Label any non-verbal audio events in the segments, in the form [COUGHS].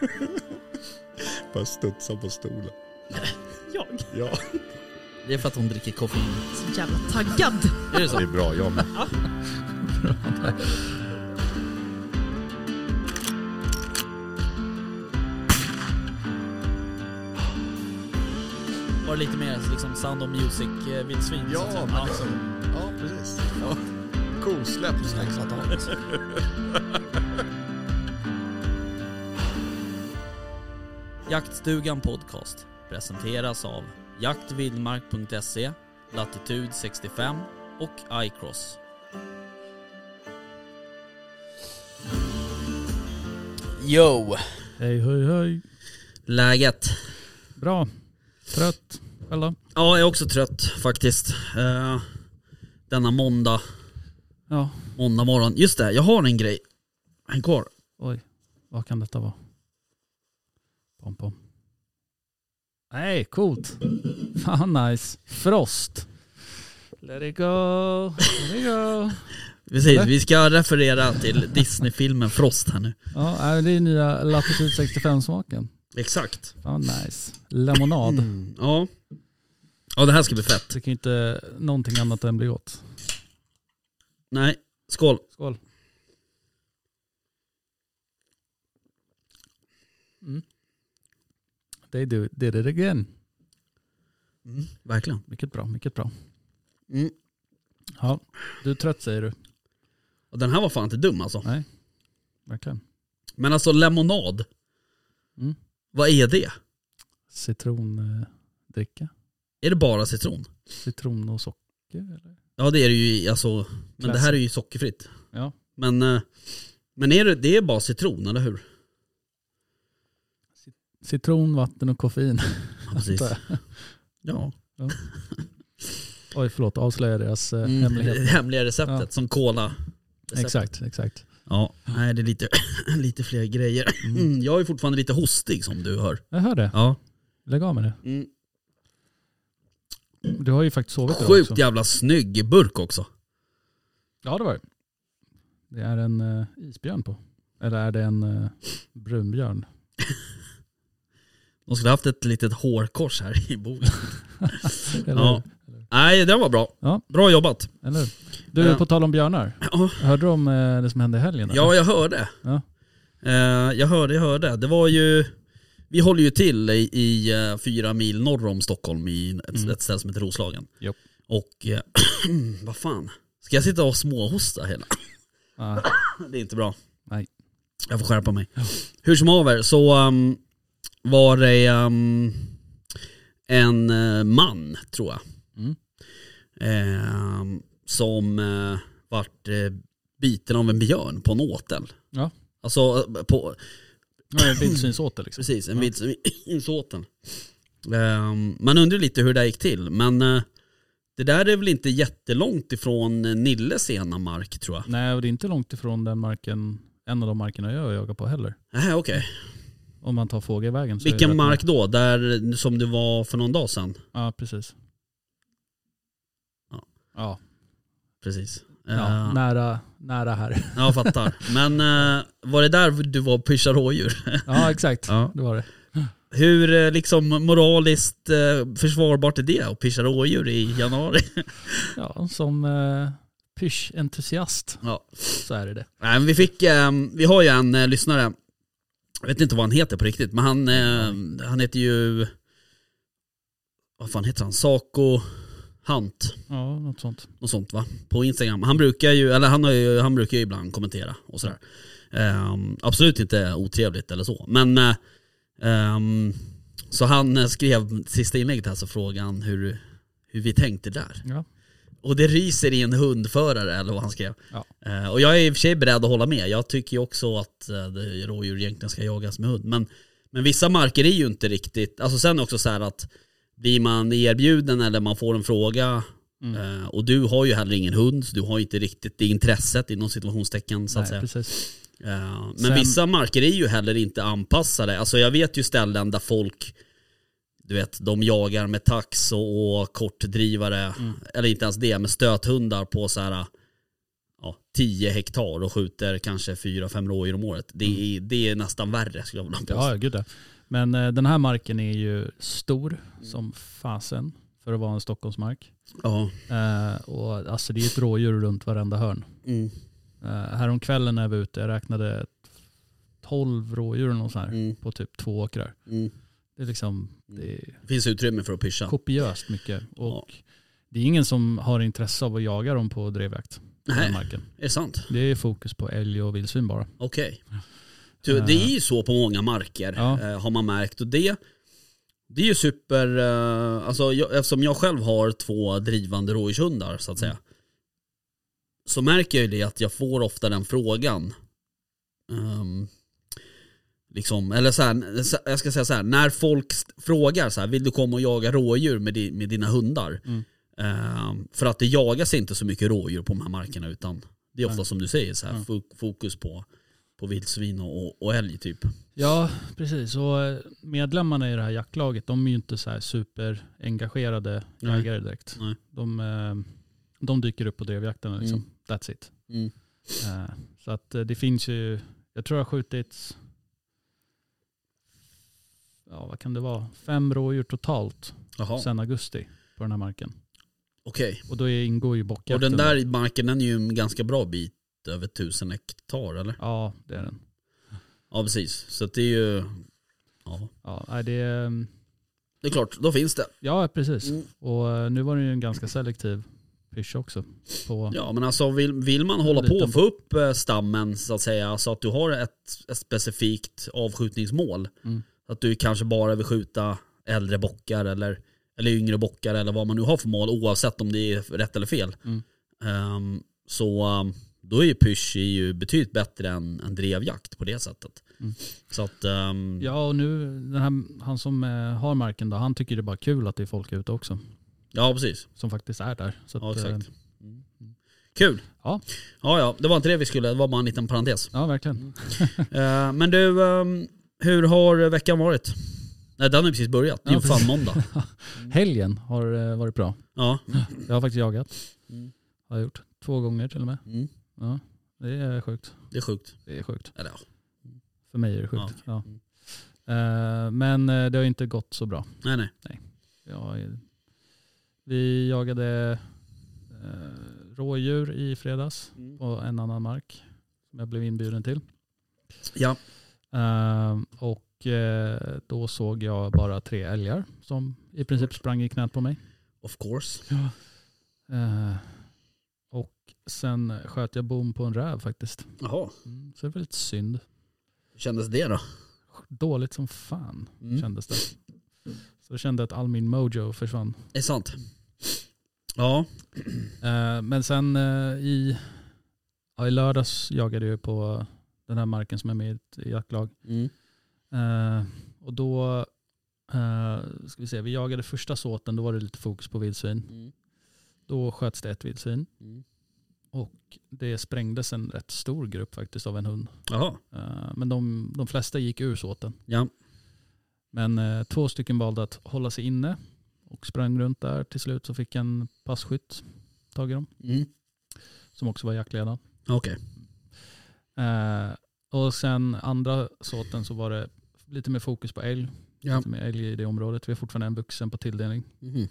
[LAUGHS] Bara studsa på stolen. [LAUGHS] Jag? Ja. Det är för att hon dricker koffein. Så jävla taggad. Är det så? Det är bra, jag med. Var det lite mer liksom Sound of Music-vildsvin? så att Ja, säga? men liksom, ja precis. Ja. Kosläpp taget. [LAUGHS] Jaktstugan Podcast presenteras av jaktvildmark.se, Latitude 65 och iCross. Yo! Hej, hej, hej. Läget? Bra. Trött. Själv? Ja, jag är också trött faktiskt. Eh, denna måndag, Ja. måndag morgon. Just det, jag har en grej. Häng kvar. Oj. Vad kan detta vara? Pom, pom. Nej, coolt. Fan nice. Frost. Let it go. Let it go. Precis, vi ska referera till Disney-filmen Frost här nu. Ja, äh, det är nya Latitude 65-smaken. Exakt. Fan nice. Lemonad. Mm, ja. Ja, det här ska bli fett. Tycker inte någonting annat än bli gott. Nej, skål. Skål. They do, did it again. Verkligen. Mycket bra, mycket bra. Mm. Ja, du är trött säger du. Och den här var fan inte dum alltså. Nej, verkligen. Men alltså lemonad, Mm. vad är det? Citrondricka. Är det bara citron? Citron och socker eller? Ja det är det ju, alltså, men det Klassiskt. här är ju sockerfritt. Ja. Men, eh, men är det, det är bara citron, eller hur? Citron, vatten och koffein. Ja, precis. jag. Ja. Oj förlåt, avslöja deras eh, Mm, hemlighet. hemliga receptet, Ja. som cola. Exakt, exakt. Ja, nej det är lite, [CLEARS THROAT] lite fler grejer. Mm. Jag är fortfarande lite hostig som du hör. Jag hör det. Ja. Lägg av med det. Mm. Du har ju faktiskt sovit Sjukt också. jävla snygg burk också. Ja det var det. Det är en uh, isbjörn på. Eller är det en uh, brunbjörn? [LAUGHS] De skulle haft ett litet hårkors här i boken. [LAUGHS] Ja. Nej, den var bra. Ja. Bra jobbat. eller? Du, Ja. på tal om björnar. Ja, Hörde du om eh, det som hände i helgen? eller? ja jag hörde. Ja. Eh, jag hörde, jag hörde. Det var ju... Vi håller ju till i, i fyra mil norr om Stockholm i ett, Mm. ett ställe som heter Roslagen. Japp. Och [CLEARS THROAT] vad fan. Ska jag sitta och småhosta hela? Ja. [LAUGHS] Det är inte bra. Nej. Jag får skärpa mig. Hur som haver så um, var det um, en eh, man, tror jag. Mm. Ehm, som uh, vart eh, biten av en björn på en åtel. Ja. Alltså eh, på, Ja, en vildsvinsåtel liksom. precis, en Ja. vildsvinsåtel. Um, man undrar lite hur det gick till, men eh, det där är väl inte jättelångt ifrån eh, Nilles ena mark tror jag. Nej, och det är inte långt ifrån den marken, en av de markerna jag jagar på heller. Nej, okej. Om man tar fågelvägen. Så Vilken mark då? Där som det var för någon dag sedan? Ja, precis. Ja. Ja, Precis. ja Eh, nära, nära här. [LAUGHS] Ja, jag fattar. Men eh, var det där du var och pyschade rådjur? [LAUGHS] Ja, exakt. Ja. Det var det. Hur eh, liksom moraliskt eh, försvarbart är det att pyscha rådjur i januari? [LAUGHS] Ja, som pysch-entusiast Ja. så är det det. Nej, vi fick, vi har ju en lyssnare, jag vet inte vad han heter på riktigt, men han, eh, han heter ju, vad fan heter han? Sako Hunt, Ja, något sånt. något sånt va? På Instagram. Han brukar ju, eller han, har ju, han brukar ju ibland kommentera och sådär. Ehm, absolut inte otrevligt eller så, men ehm, så han skrev sista inlägget här så frågan hur, hur vi tänkte där. Ja. Och det ryser i en hundförare eller vad han skrev. Ja. Eh, och jag är i och för sig beredd att hålla med. Jag tycker ju också att eh, rådjur egentligen ska jagas med hund. Men, men vissa marker är ju inte riktigt, alltså sen också så här att blir man erbjuden eller man får en fråga Mm. eh, och du har ju heller ingen hund, så du har inte riktigt det intresset inom situationstecken så att Nej, säga. Eh, men Sen- vissa marker är ju heller inte anpassade. Alltså jag vet ju ställen där folk, du vet, de jagar med tax och, och kortdrivare, Mm. eller inte ens det, med stöthundar på så här, ja, 10 hektar och skjuter kanske 4-5 rådjur om året. Det är, det är nästan värre skulle jag vilja påstå. Ja, gud. Men eh, den här marken är ju stor Mm. som fasen för att vara en Stockholmsmark. Ja. Eh, och alltså det är ett rådjur runt varenda hörn. Mm. Uh, häromkvällen när jag var ute, jag räknade 12 rådjur sånt här Mm. på typ två åkrar. Mm. Det är liksom det är finns utrymme för att pyscha. kopiöst mycket. Och det är ingen som har intresse av att jaga dem på drevjakt. Nej, marken. är det sant? Det är fokus på älg och vildsvin bara. Okej. Du, Det är ju så på många marker Ja. eh, har man märkt. Och det, det är ju super, eh, alltså jag, eftersom jag själv har två drivande rådjurshundar så att säga. Så märker jag ju det att jag får ofta den frågan. Ehm, liksom, eller så här, jag ska säga så här, när folk frågar så här, vill du komma och jaga rådjur med, di, med dina hundar? Mm. Ehm, för att det jagas inte så mycket rådjur på de här markerna utan det är ofta Nej. som du säger så här, fokus på, på vildsvin och, och älg typ. Ja, precis. Och eh, medlemmarna i det här jaktlaget, de är ju inte så här superengagerade Nej. jägare direkt. Nej. De, eh, de dyker upp på drevjakten liksom. Mm. That's it. Mm. Eh, Så att eh, det finns ju, jag tror jag har skjutit, ja vad kan det vara, fem rådjur totalt Jaha, sedan augusti på den här marken. okej. Och då ingår ju Och bockjakten. den där marken den är ju en ganska bra bit över tusen hektar eller? Ja, det är den. Ja precis, så att det är ju, ja Ja, det är, det är klart, då finns det. ja precis. Mm. Och eh, nu var det ju en ganska selektiv pysch också. På, Ja men alltså vill, vill man hålla på Liten- och få upp eh, stammen så att säga, så att du har ett, ett specifikt avskjutningsmål. Mm. Att du kanske bara vill skjuta äldre bockar eller, eller yngre bockar eller vad man nu har för mål oavsett om det är rätt eller fel. Mm. Ehm, så um, då är ju pysch ju betydligt bättre än, än drevjakt på det sättet. Mm. Så att, ehm, Ja och nu, den här, han som eh, har marken då, han tycker det är bara kul att det är folk ute också. ja precis. Som faktiskt är där. Så Ja att, eh, exakt. Mm. Kul. Ja. Ja ja, det var inte det vi skulle, det var bara en liten parentes. ja verkligen. Eh, men du, hur har veckan varit? Nej den har precis börjat, det är ju Ja, fan måndag. [LAUGHS] Helgen har eh, varit bra. Ja. Jag har faktiskt jagat. Mm. Har jag gjort. Två gånger till och med. Mm. Ja, det är sjukt. Det är sjukt. Det är sjukt. Eller ja. För mig är det sjukt. Ja, Ja. Mm. Eh, men eh, det har inte gått så bra. Nej nej. Ja, eh, vi jagade rådjur i fredags på en annan mark som jag blev inbjuden till. Ja. Eh, och eh, då såg jag bara tre älgar som i princip sprang i knät på mig. Of course. Eh, och sen sköt jag bom på en räv faktiskt. Jaha. Mm, så det var lite synd. Hur kändes det då? Dåligt som fan Mm. kändes det. Så jag kände att all min mojo försvann. Är det sant? Ja. Eh, men sen eh, i, ja, i lördags jagade jag på den här marken som är med i ett jaktlag. Mm. Eh, och då, eh, ska vi se, vi jagade första såten, då var det lite fokus på vildsvin. Mm. Då sköts det ett vildsvin Mm. och det sprängdes en rätt stor grupp faktiskt av en hund. Eh, men de, de flesta gick ur såten. Ja. Men två stycken valde att hålla sig inne och sprang runt där. Till slut så fick en passkytt tag i dem, Mm. som också var jaktledaren. Okej. Eh, och sen andra såten så var det lite mer fokus på älg. Ja. Lite mer älg i det området. Vi är fortfarande en vuxen på tilldelning. Mhm.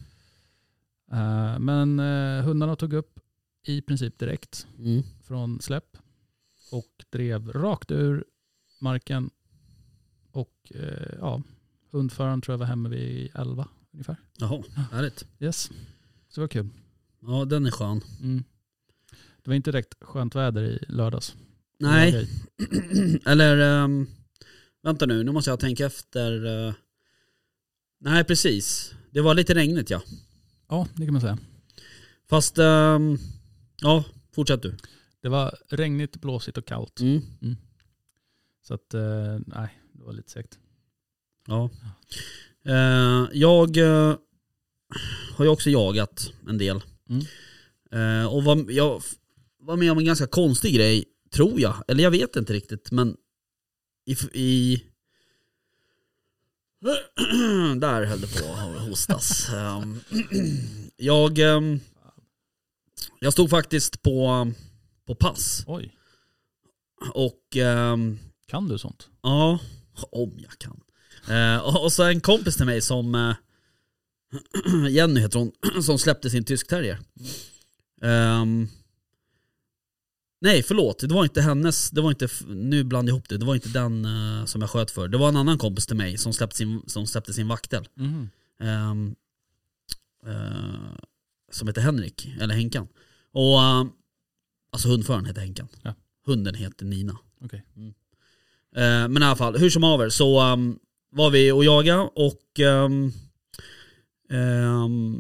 Eh, men eh, hundarna tog upp i princip direkt Mm. från släpp och drev rakt ur marken. Och eh, ja, hundföraren tror jag var hemma vid 11 ungefär. Jaha, härligt. Yes, så det var kul. Ja den är skön. Mm. Det var inte direkt skönt väder i lördags. Nej, [CLEARS THROAT] eller ehm, vänta nu, nu måste jag tänka efter. eh. nej precis, det var lite regnigt ja. Ja, det kan man säga. Fast, ehm, ja fortsätt du. Det var regnigt, blåsigt och kallt. Mm. Så att, eh, nej, det var lite segt. Ja. Eh, jag eh, har ju också jagat en del. Mm. Och var, jag var med om en ganska konstig grej, tror jag. Eller jag vet inte riktigt, men i... i [CLEARS THROAT] där höll det på att hostas. Ehm, [CLEARS THROAT] jag, ehm, jag stod faktiskt på på pass. Oj, Och ehm, kan du sånt? ja, om jag kan. Eh, och, så en kompis till mig som, eh, [CLEARS THROAT] Jenny heter hon, som släppte sin tysk terrier. Nej förlåt, det var inte hennes, det var inte, nu blandade jag ihop det, det var inte den eh, som jag sköt för. Det var en annan kompis till mig som släppte sin, som släppte sin vaktel. Mhm. Ehm, eh, som heter Henrik, eller Henkan. Och, eh, alltså hundföraren heter Henkan. Ja. Hunden heter Nina. Okej. Eh, men i alla fall, hur som haver så ehm, var vi och jaga och ehm,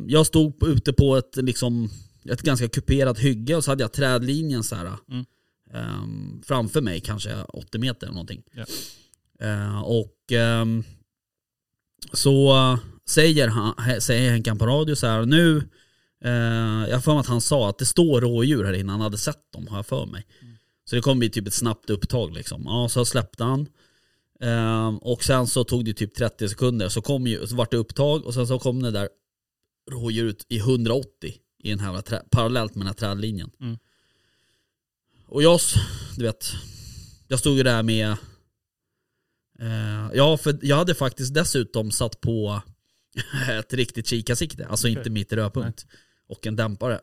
jag stod ute på ett, liksom, ett ganska kuperat hygge och så hade jag trädlinjen så här, Mm. ehm, framför mig, kanske 80 meter eller någonting. Ja. Eh, och ehm, så säger, han, säger Henkan på radio så här nu, eh, jag har för mig att han sa att det står rådjur här inne, han hade sett dem har jag för mig. Så det kommer bli typ ett snabbt upptag liksom. Ja, så släppte han. Ehm, och sen så tog det typ 30 sekunder, så, kom ju, så vart det upptag och sen så kom det där rådjuret i 180 i den här trä, parallellt med den här trädlinjen. Mm. Och jag, du vet, jag stod ju där med eh, Ja, för jag hade faktiskt dessutom satt på [LAUGHS] ett riktigt kikarsikte, alltså Okej. inte mitt rödpunkt. Och en dämpare.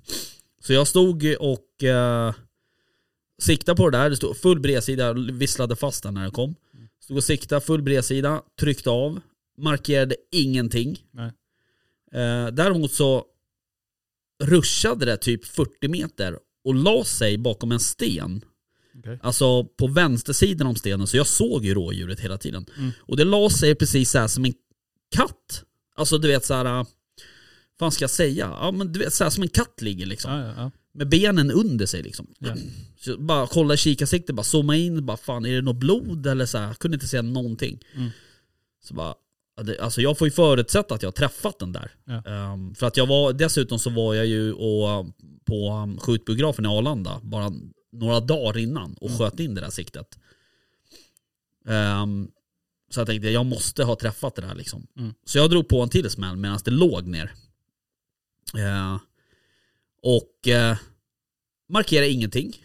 [CLEARS THROAT] så jag stod och eh, siktade på det där, det stod full bredsida, visslade fast den när det kom. Stod och siktade, full bredsida, tryckte av, markerade ingenting. Nej. Eh, däremot så ruschade det typ 40 meter och la sig bakom en sten. Okej. Alltså på vänstersidan om stenen, så jag såg ju rådjuret hela tiden. Mm. Och det la sig precis så här som en katt. Alltså du vet så här. äh, fan ska jag säga? Ja men du vet så här som en katt ligger liksom. Ja, ja, ja. Med benen under sig liksom. [CLEARS THROAT] Så bara kolla i kikarsiktet, bara zooma in, bara fan är det något blod eller så här? Jag kunde inte se någonting. Mm. Så bara, alltså jag får ju förutsätta att jag har träffat den där. Ja. Ehm, för att jag var, dessutom så var jag ju och, på um, skjutbiografen i Arlanda bara några dagar innan och sköt in det där siktet. Ehm, så jag tänkte jag måste ha träffat det där liksom. Mm. Så jag drog på en till smäll medan det låg ner. Eh, och eh, markerade ingenting.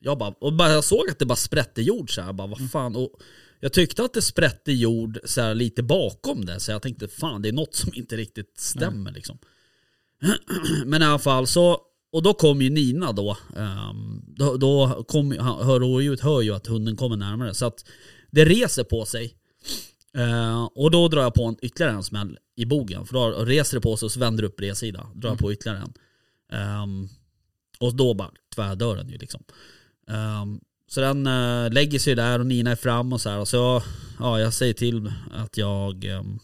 Jag, bara, och bara, jag såg att det bara sprätte jord så här. Jag bara, vad fan. Och jag tyckte att det sprätte jord så här, lite bakom det. Så jag tänkte fan det är något som inte riktigt stämmer liksom. [CLEARS THROAT] Men i alla fall så, och då kom ju Nina då. ehm, då, då kom, hör rådjuret hör ju att hunden kommer närmare. Så att det reser på sig. Eh, och då drar jag på en, ytterligare en smäll i bogen. För då reser det på sig och så vänder upp bredsida. Drar jag på ytterligare en. Ehm, och då bara tvärdör den ju liksom. Ehm, så den eh, lägger sig där och Nina är fram och så här. Och så ja, jag säger till att jag ehm,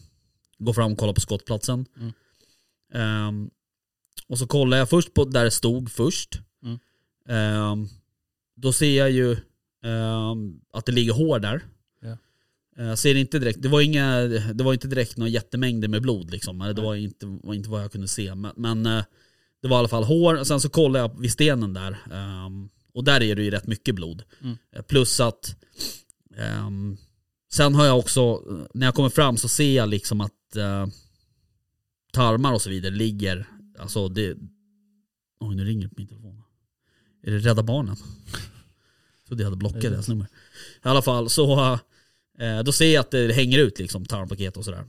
går fram och kollar på skottplatsen. Mm. Ehm, och så kollar jag först på där det stod först. Mm. Ehm, då ser jag ju ehm, att det ligger hår där. Ja. Eh, Jag ser inte direkt, det var, inga, det var inte direkt några jättemängder med blod liksom. Det var inte, var inte vad jag kunde se. Men, men eh, det var i alla fall hår. Och sen så kollade jag vid stenen där. ehm, och där är det ju rätt mycket blod. Mm. Eh, Plus att ehm, sen har jag också, när jag kommer fram så ser jag liksom att eh, tarmar och så vidare ligger, alltså det... Oj nu ringer det på min telefon. Är det Rädda Barnen? Trodde jag hade blockat deras nummer. I alla fall så, eh, då ser jag att det hänger ut liksom tarmpaket och sådär.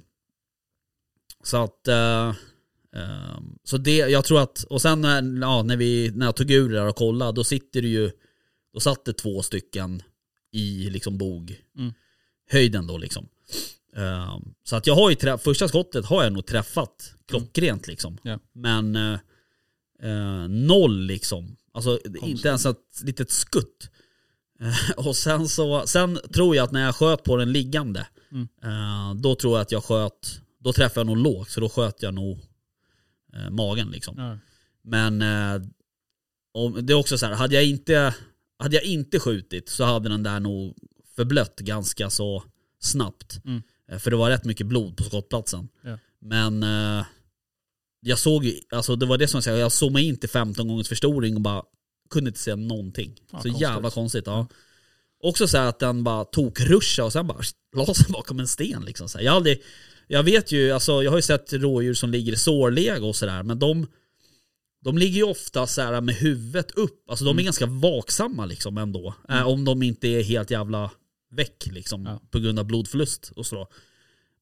Så att, eh, eh, så det, jag tror att, och sen när, ja, när, vi, när jag tog ur det där och kollade, då sitter det ju, då satt det två stycken i liksom bog, Mm. höjden då liksom. Eh, så att jag har ju, träff, första skottet har jag nog träffat klockrent liksom. Ja. Men eh, eh, noll liksom. Alltså inte ens ett litet skutt. Eh, [LAUGHS] och sen så, sen tror jag att när jag sköt på den liggande, Mm. då tror jag att jag sköt, då träffade jag nog lågt, så då sköt jag nog eh, magen liksom. Ja. Men eh, om, det är också så här, hade jag inte, hade jag inte skjutit så hade den där nog förblött ganska så snabbt. Mm. Eh, För det var rätt mycket blod på skottplatsen. Ja. Men eh, jag såg ju, alltså det var det som jag sa, jag zoomade in till 15 gångers förstoring och bara kunde inte se någonting. Ja, så konstigt. jävla konstigt. Ja. Också så att den bara tog ruscha och sen bara [LAUGHS] la sig bakom en sten liksom. Så här. Jag, har aldrig, jag vet ju, alltså jag har ju sett rådjur som ligger i sårläge och sådär, men de de ligger ju ofta så här med huvudet upp, alltså de är Mm. ganska vaksamma liksom ändå. Eh, om de inte är helt jävla väck liksom Ja. på grund av blodförlust och så.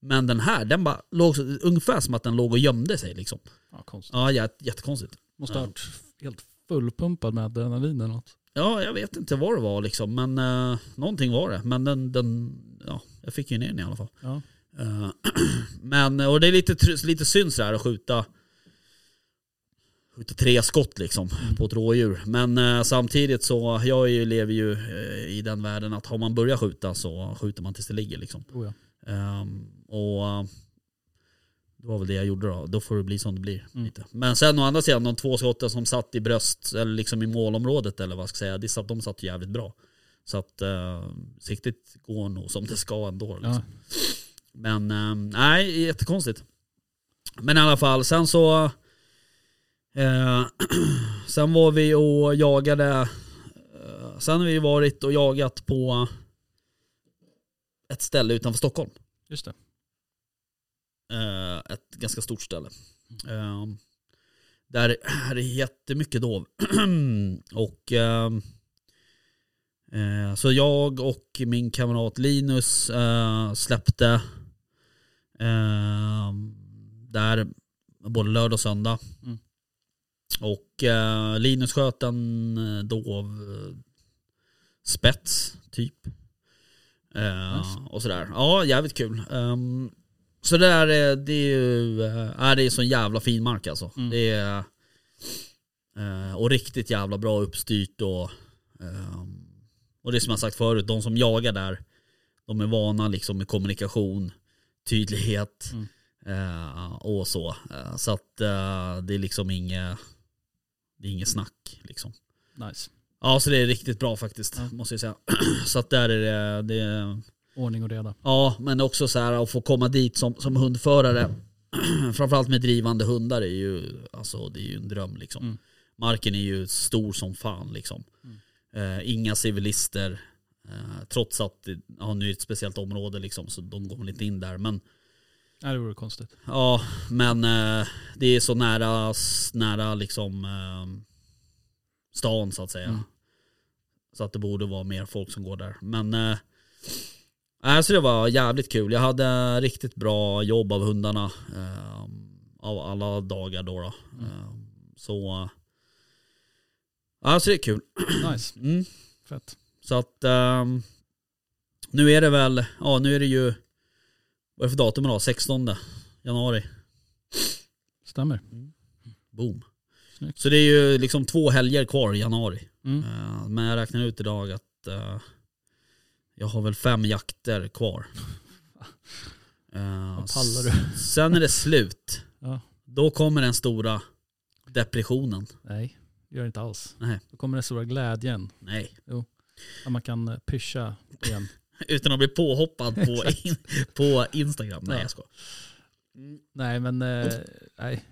Men den här, den bara låg ungefär som att den låg och gömde sig liksom. Ja, konstigt. Ja, jät- jättekonstigt. Måste ha varit helt fullpumpad med adrenalin eller något. Ja, jag vet inte vad det var liksom, men uh, någonting var det. Men den, den, ja, jag fick ju ner den i alla fall. Ja. Eh, [CLEARS THROAT] men, och det är lite, lite synd sådär att skjuta, skjuta tre skott liksom på ett rådjur. Men eh, samtidigt så, jag ju, lever ju eh, i den världen att har man börjat skjuta så skjuter man tills det ligger liksom. Oh, ja. Ehm, och eh, det var väl det jag gjorde då. Då får det bli som det blir. Mm. Lite. Men sen å andra sidan, de två skotten som satt i bröst, eller liksom i målområdet eller vad jag ska säga, det satt, de satt jävligt bra. Så att uh, siktet går nog som det ska ändå. Liksom. Ja. Men eh, nej, jättekonstigt. Men i alla fall, sen så... Eh, [CLEARS THROAT] sen var vi och jagade... Eh, sen har vi varit och jagat på ett ställe utanför Stockholm. Just det. Eh, ett ganska stort ställe. Eh, där är det jättemycket dov. [CLEARS THROAT] och eh, eh, så jag och min kamrat Linus eh, släppte där både lördag och söndag. Mm. Och eh, Linus sköt en eh, dov spets typ. Eh, Nice. Och sådär. Ja, jävligt kul. Ehm, så det där är, det är ju, eh, är det är sån jävla fin mark alltså. Mm. Det är, och riktigt jävla bra uppstyrt och, ehm, och det som jag sagt förut, de som jagar där, de är vana liksom med kommunikation, tydlighet Mm. eh, och så. Eh, så att eh, det är liksom inget, det är inget snack liksom. Nice. Ja, så det är riktigt bra faktiskt, Ja. måste jag säga. [CLEARS THROAT] så att där är det, det är, Ordning och reda. Ja, men också så här att få komma dit som, som hundförare, [CLEARS THROAT] framförallt med drivande hundar, är ju, alltså, det är ju en dröm. Liksom. Mm. Marken är ju stor som fan. Liksom. Eh, inga civilister, eh, trots att det ja, nu är det ett speciellt område, liksom, så de går väl inte in där. Men, Nej, det vore konstigt. ja, men eh, det är så nära, nära liksom, eh, stan så att säga. Mm. Så att det borde vara mer folk som går där. Men eh, Alltså det var jävligt kul. Jag hade riktigt bra jobb av hundarna. Eh, av alla dagar då. då. Eh, så... Eh, alltså det är kul. Nice. Mm. Fett. Så att... ehm, nu är det väl... Ja nu är det ju... Vad är det för datum idag? 16 januari. Stämmer. Boom. Snyggt. Så det är ju liksom två helger kvar i januari. Mm. Eh, men jag räknar ut idag att eh, jag har väl fem jakter kvar. [LAUGHS] Uh, pallar du? [LAUGHS] Sen är det slut. Ja. Då kommer den stora depressionen. Nej, det gör det inte alls. Nej, Då kommer den stora glädjen. nej. När man kan eh, pyscha igen. [LAUGHS] Utan att bli påhoppad på, [LAUGHS] in, på Instagram. Nej Ja. jag skojar. Nej, men eh, nej.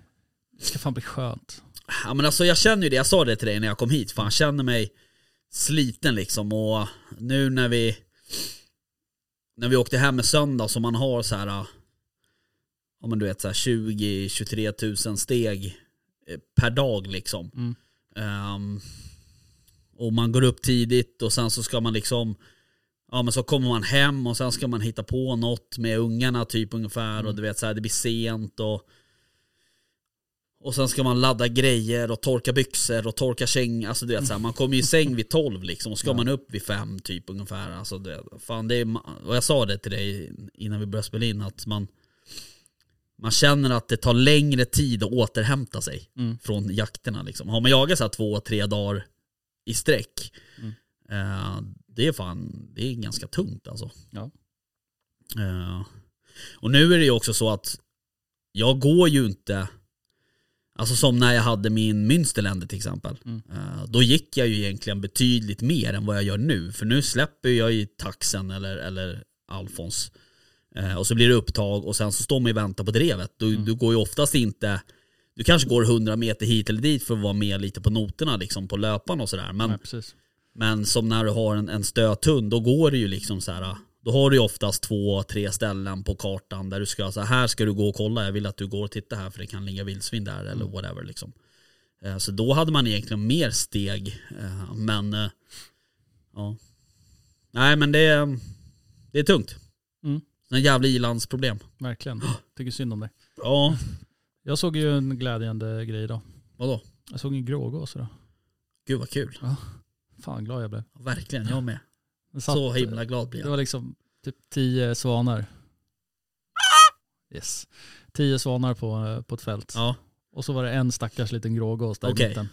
Det ska fan bli skönt. Ja men alltså jag känner ju det, jag sa det till dig när jag kom hit. Fan jag känner mig sliten liksom och nu när vi när vi åkte hem med söndag så man har så här ja men du vet så här 20-23 tusen steg eh, per dag liksom. Mm. Ehm, och man går upp tidigt och sen så ska man liksom Ja men så kommer man hem och sen ska man hitta på något med ungarna typ ungefär och du vet så här det blir sent och och sen ska man ladda grejer och torka byxor och torka käng. Alltså du vet så här, man kommer ju i säng vid 12 liksom och ska Ja. man upp vid 5 typ ungefär. Alltså det, fan det är, och jag sa det till dig innan vi började spela in att man man känner att det tar längre tid att återhämta sig Mm. från jakterna liksom. Har man jagat så två, tre dagar i sträck Mm. eh, det är fan, det är ganska tungt alltså. Ja. Eh, och nu är det ju också så att jag går ju inte Alltså som när jag hade min Münsterländer till exempel. Mm. Eh, Då gick jag ju egentligen betydligt mer än vad jag gör nu. För nu släpper jag ju taxen eller, eller Alfons. Och så blir det upptag och sen så står man och väntar på drevet. Du, Mm. du går ju oftast inte Du kanske går 100 meter hit eller dit för att vara med lite på noterna liksom på löpan och sådär. Men precis. men som när du har en, en stöthund, då går det ju liksom så här. Då har du ju oftast två, tre ställen på kartan där du ska, så här ska du gå och kolla, jag vill att du går och tittar här för det kan ligga vildsvin där eller whatever liksom. Eh, Så då hade man egentligen mer steg. eh, Men eh, ja. Nej men det det är tungt. Mm. En jävla ilandsproblem. Verkligen. [GASPS] Tycker synd om dig. Ja, Jag såg ju en glädjande grej idag. vadå? Jag såg en grågås idag. Gud vad kul. Fan glad jag blev. Verkligen, jag med. Den satt- Så himla glad Det jag. var liksom typ tio svanar. Yes. Tio svanar på, eh, på ett fält. Ja. Och så var det en stackars liten grågås där Okej. i mitten.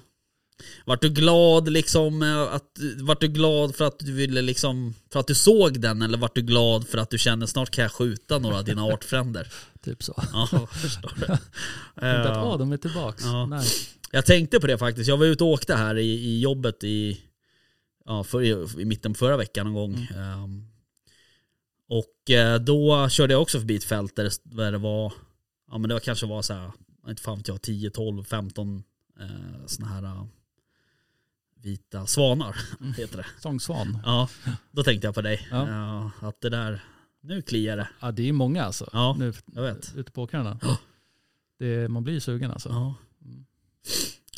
Vart du glad liksom eh, att, vart du glad för att du ville liksom, för att du såg den eller vart du glad för att du känner snart kan jag skjuta några av dina [LAUGHS] artfränder? Typ så. Ja, förstår du. [LAUGHS] Att åh, de är tillbaks. Ja. Nice. Jag tänkte på det faktiskt. Jag var ute och åkte här i, i jobbet i, ja, för, i, i mitten förra veckan någon gång. Ehm, och eh, då körde jag också förbi ett fält där det, där det var, ja men det var kanske var så här, inte fan vet jag, 10, 12, 15 eh, såna här vita svanar, [LAUGHS] heter det. Sångsvan. Ja, då tänkte jag på dig. Ja. Ja, att det där, nu kliar det. Ja, det är många alltså. Ja, nu, jag vet. Ute på åkrarna. Ja. Det, man blir ju sugen alltså. Ja.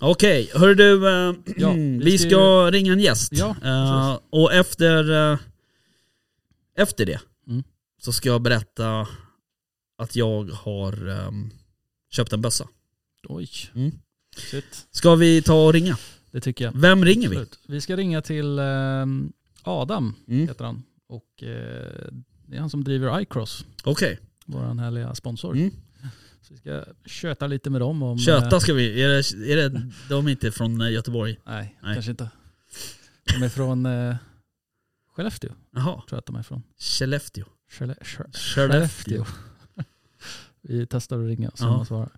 Okej, hörru du, eh, Ja, [CLEARS THROAT] vi vi ska, ska ringa en gäst. Ja, Eh, och efter, eh, efter det Mm. så ska jag berätta att jag har ehm, köpt en bössa. Oj. Mm. Shit. Ska vi ta och ringa? Det tycker jag. Vem ringer vi? Absolut. Vi ska ringa till ehm, Adam, Mm. heter han. Och eh, det är han som driver iCross, Okej, vår härliga sponsor. Mm. Så vi ska köta lite med dem om... köta eh, ska vi. Är det, är det, de är inte från eh, Göteborg? nej, Nej. kanske inte. De är från eh, Skellefteå, Jaha, tror jag att de är från. Skellefteå. Skelle, Skö- Skellefteå. [LAUGHS] vi testar att ringa så man svarar.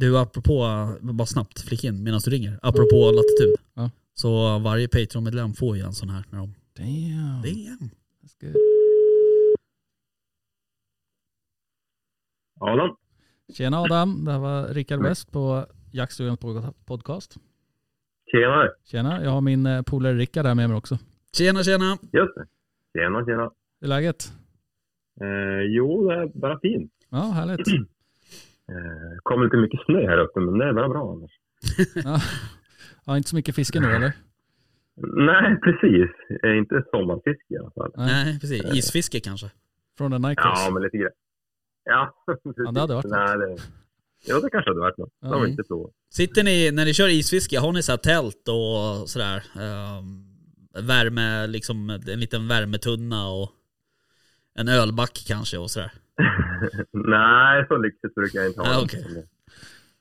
Du, apropå, bara snabbt flika in medan du ringer. Apropå latitud. Ja. Så varje Patreon-medlem får ju en sån här när de... Damn. Damn. That's good. Adam? Tjena Adam, det här var Rickard West på Jaktstugans pod- podcast. Tjenare! Tjena, jag har min eh, polare Rickard här med mig också. Tjena, tjena. Just det. Tjena, tjena. Hur är läget? Eh, jo, det är bara fint. Ja, härligt. [CLEARS THROAT] Eh, kommer lite mycket snö här uppe, men det är bara bra annars. Ja. ja, inte så mycket fiske nu eller? Nej, precis. Eh, inte sommarfiske i alla fall. Nej. Nej, precis. Isfiske kanske. Från en Nicross? Ja, men lite grann. Ja. [LAUGHS] Ja, det hade varit Nej, det... Jo, det kanske hade varit något. Det har Ja. vi inte provat. Sitter ni, när ni kör isfiske, har ni så här tält och sådär? Um, värme, liksom en liten värmetunna och en ölback kanske och sådär? [LAUGHS] [LAUGHS] Nej, så lyxigt brukar jag inte ha Ah, det. okej.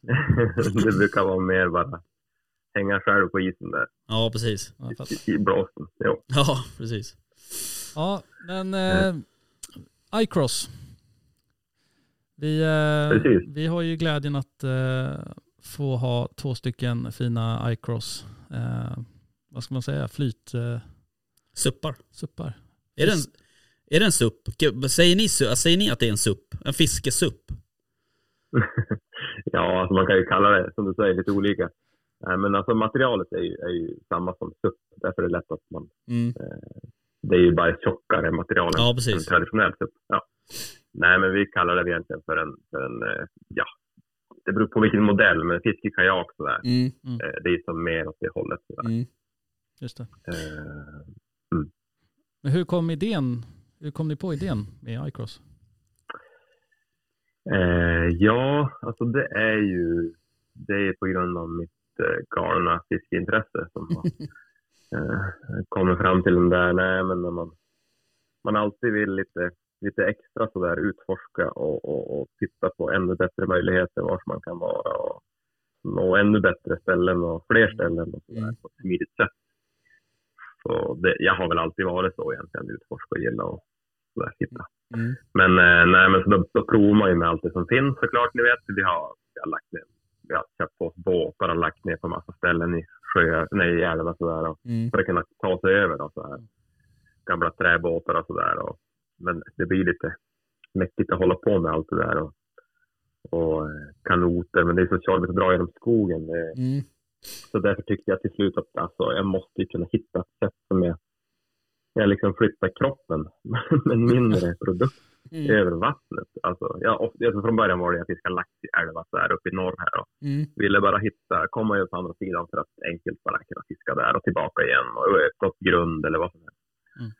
[LAUGHS] det brukar vara mer bara hänga själv på isen där Ja, precis. Ja, i, i blåsten. Jo. Ja, precis. ja men eh, iCross. Vi, eh, vi har ju glädjen att eh, få ha två stycken fina iCross, eh, vad ska man säga, flytsuppar. Suppar. Uh, Är det en, är det en supp? Säger ni, säger ni att det är en supp? En fiskesupp? [LAUGHS] Ja, alltså man kan ju kalla det, som du säger, lite olika. Nej, men alltså materialet är ju, är ju samma som SUP. Därför är det lätt att man... Mm. Det är ju bara tjockare material än Ja, en precis. traditionell SUP. Ja. Nej, men vi kallar det egentligen för en, för en eh, ja, det beror på vilken modell, men fiskekajak sådär. Mm. Eh, Det är som mer åt det hållet. Sådär. Mm. Just det. Eh, Men hur kom idén, hur kom ni på idén med iCross? Eh, ja, alltså det är ju det är på grund av mitt eh, galna fiskeintresse som har [LAUGHS] eh, kommit fram till den där, nej men när man, man alltid vill lite, lite extra sådär utforska och, och, och titta på ännu bättre möjligheter var man kan vara och nå ännu bättre ställen och fler ställen och sådär på ett smidigt sätt. Så det, jag har väl alltid varit så egentligen, utforska och gilla och sådär hitta. Mm. Men, eh, nej, men så då, då provar man ju med allt det som finns såklart. Ni vet, vi har, vi har lagt ner, vi har köpt på oss båtar och lagt ner på massa ställen i sjöar, nej i älvar och sådär. Och Mm. för att kunna ta sig över då, så här. Gamla träbåtar och sådär. Och, men det blir lite mäktigt att hålla på med allt det där. Och, och eh, kanoter, men det är så tjorvigt att dra genom skogen. Det, Mm. Så därför tyckte jag till slut att alltså, jag måste ju kunna hitta ett sätt som är, jag liksom flyttar kroppen [LAUGHS] med mindre produkt Mm. över vattnet. Alltså, jag, alltså från början var det jag fiskade lax i älvar så här uppe i norr här och Mm. ville bara hitta, komma ut på andra sidan för att enkelt bara kunna fiska där och tillbaka igen och uppåt grund eller vad som helst. Mm.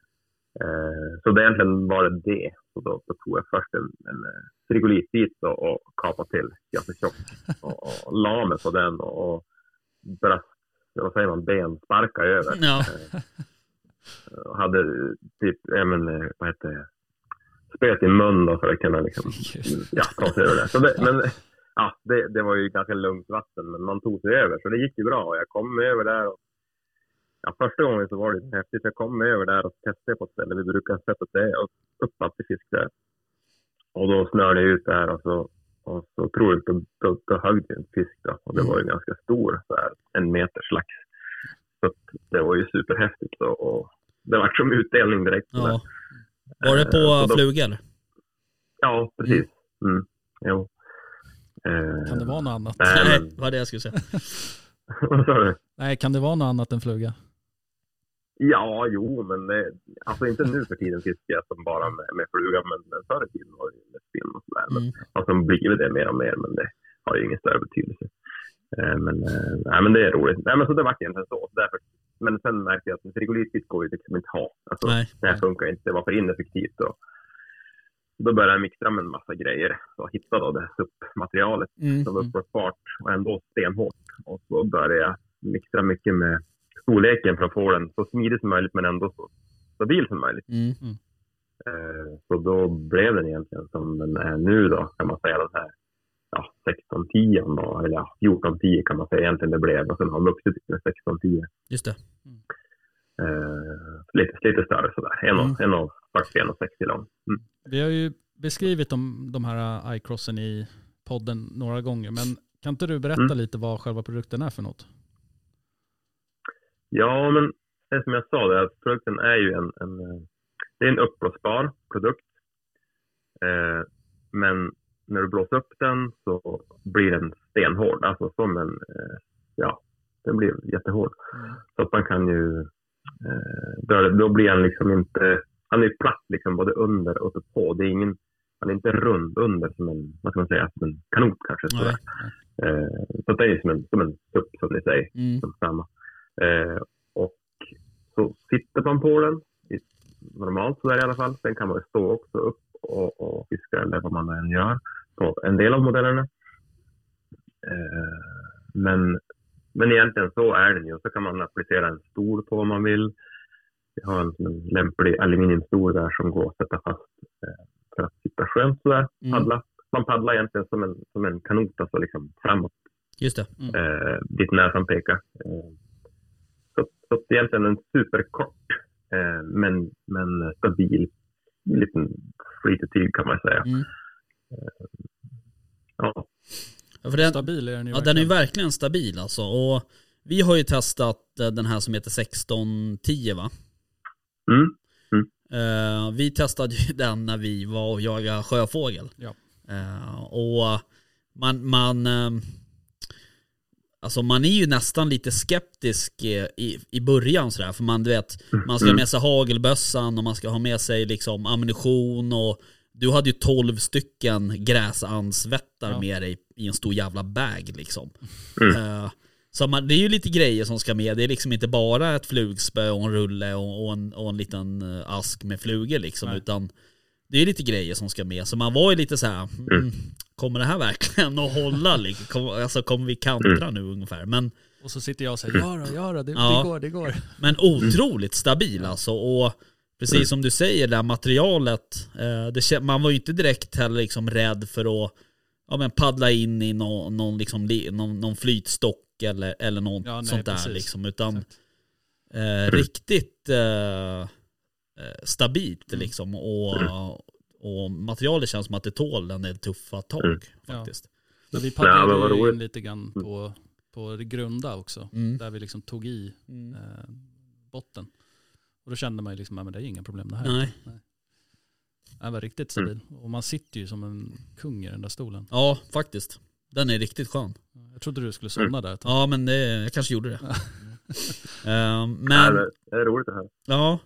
Eh, så det egentligen var det det. Så då, då tog jag först en, en eh, frigolitbit och, och kapade till ganska tjockt och, och la mig på den och, och brast, vad säger man, bensparka över. Ja. Och hade typ, ja men, eh, vad heter det, spöet i mun då för att kunna liksom, ja, ta sig över det. Så det men ja, det, det var ju ganska lugnt vatten, men man tog sig över, så det gick ju bra. Och jag kom över där och ja, första gången så var det lite häftigt. Jag kom över där och testade på ett ställe. Vi brukar sätta det upp, upp alltid fisk där. Och då snörde jag ut där och så, och så otroligt, då, då, då högg en fisk då. Och det var ju ganska stor, så här, en meters lax. Så att det var ju superhäftigt och, och det var som utdelning direkt. ja. Var det Eh, på då- fluga eller? Ja, precis. Mm. Jo. Eh, Kan det vara något annat? Nej, Nej, men, vad det jag skulle säga. [LAUGHS] vad sa du? Nej, kan det vara något annat än fluga? Ja, jo, men det, alltså inte nu för tiden fiskar jag som bara med, med fluga, men, men förr i tiden var det med spinn och sådär. Mm. har som blivit det mer och mer, men det har ju ingen större betydelse. Eh, men, eh, nej, men det är roligt. Nej, men så det vart egentligen så. Därför, men sen märkte jag att en frigolitbit går ju liksom inte ha. Alltså, Nej. det här funkar inte, det var för ineffektivt. Och, då började jag mixtra med en massa grejer och hittade då det här SUP-materialet Mm. som var uppe på fart och ändå stenhårt. Och så började jag mixtra mycket med storleken för att få den så smidig som möjligt men ändå så stabil som möjligt. Mm. Eh, Så då blev den egentligen som den är nu då kan man säga den här ja, 1610 då, eller ja, 1410 kan man säga egentligen det blev och sen har den vuxit till 1610. Just det. Eh, lite, lite större sådär, en och, Mm. en och 40, en och 60 lång. Mm. Vi har ju beskrivit de, de här iCrossen i podden några gånger, men kan inte du berätta Mm. lite vad själva produkten är för något? Ja, men det som jag sa, det, är att produkten är ju en, en, eh, det är en uppblåsbar produkt. Eh, men när du blåser upp den så blir den stenhård, alltså som en, eh, ja, den blir jättehård. Så att man kan ju, eh, då, då blir han liksom inte, han är platt liksom både under och på. Det är ingen, han är inte rund under som en, vad ska man säga, som en kanot kanske. Sådär. Eh, så det är som en, som en supp som ni säger Mm. som samma. Eh, och så sitter man på den, normalt sådär i alla fall. Sen kan man stå också upp och, och fiska eller vad man än gör på en del av modellerna. Eh, men, men egentligen så är den ju. Så kan man applicera en stol på om man vill. Vi har en, en lämplig aluminiumstol där som går att sätta fast eh, för att sitta skönt sådär, Mm. paddla. Man paddlar egentligen som en, som en kanot, alltså liksom framåt Just det. eh, dit näsan pekar. Eh, så, så egentligen en superkort eh, men, men stabil liten flytetyg kan man säga. Mm. Ja, Ja, för den, Stabil är den ju ja, den är ju verkligen. verkligen stabil alltså. Och vi har ju testat eh, den här som heter 1610 va? mm, Eh, vi testade ju [LAUGHS] den när vi var och jagade sjöfågel. Ja. Eh, och man, man, eh, alltså man är ju nästan lite skeptisk eh, i, i början sådär. För man du vet, man ska ha med sig hagelbössan och man ska ha med sig liksom ammunition och du hade ju 12 stycken gräsansvättar Ja. med dig i en stor jävla bag liksom. Mm. Eh, så man, det är ju lite grejer som ska med. Det är liksom inte bara ett flugspö och en rulle och, och, en, och en liten eh, ask med flugor liksom. Nej. Utan det är lite grejer som ska med. Så man var ju lite så här, mm, kommer det här verkligen att hålla? [LAUGHS] Liksom? Kom, alltså kommer vi kantra nu ungefär? Men, Och så sitter jag och säger, ja då, ja då, det, Ja. det går, det går. men otroligt stabil alltså. Och precis som du säger, det här materialet. Eh, det, man var ju inte direkt heller liksom rädd för att ja, men paddla in i någon, någon, liksom, li- någon, någon flytstock eller, eller något Ja, nej, sånt där. precis. Liksom, utan eh, riktigt eh, stabilt Mm. liksom. Och, och materialet känns som att det tål en del tuffa tag Mm. faktiskt. Vi Ja, men paddlade ju in lite grann på, på det grunda också. Mm. Där vi liksom tog i Mm. eh, botten. Och då kände man ju liksom, ja, men det är inga problem det här. Nej. Det var riktigt stabil. Och man sitter ju som en kung i den där stolen. Ja, faktiskt. Den är riktigt skön. Jag trodde du skulle somna där ett tag. Ja, men det, jag kanske gjorde det. [LAUGHS] Eh, Ja, men, det, det är roligt det här. ja,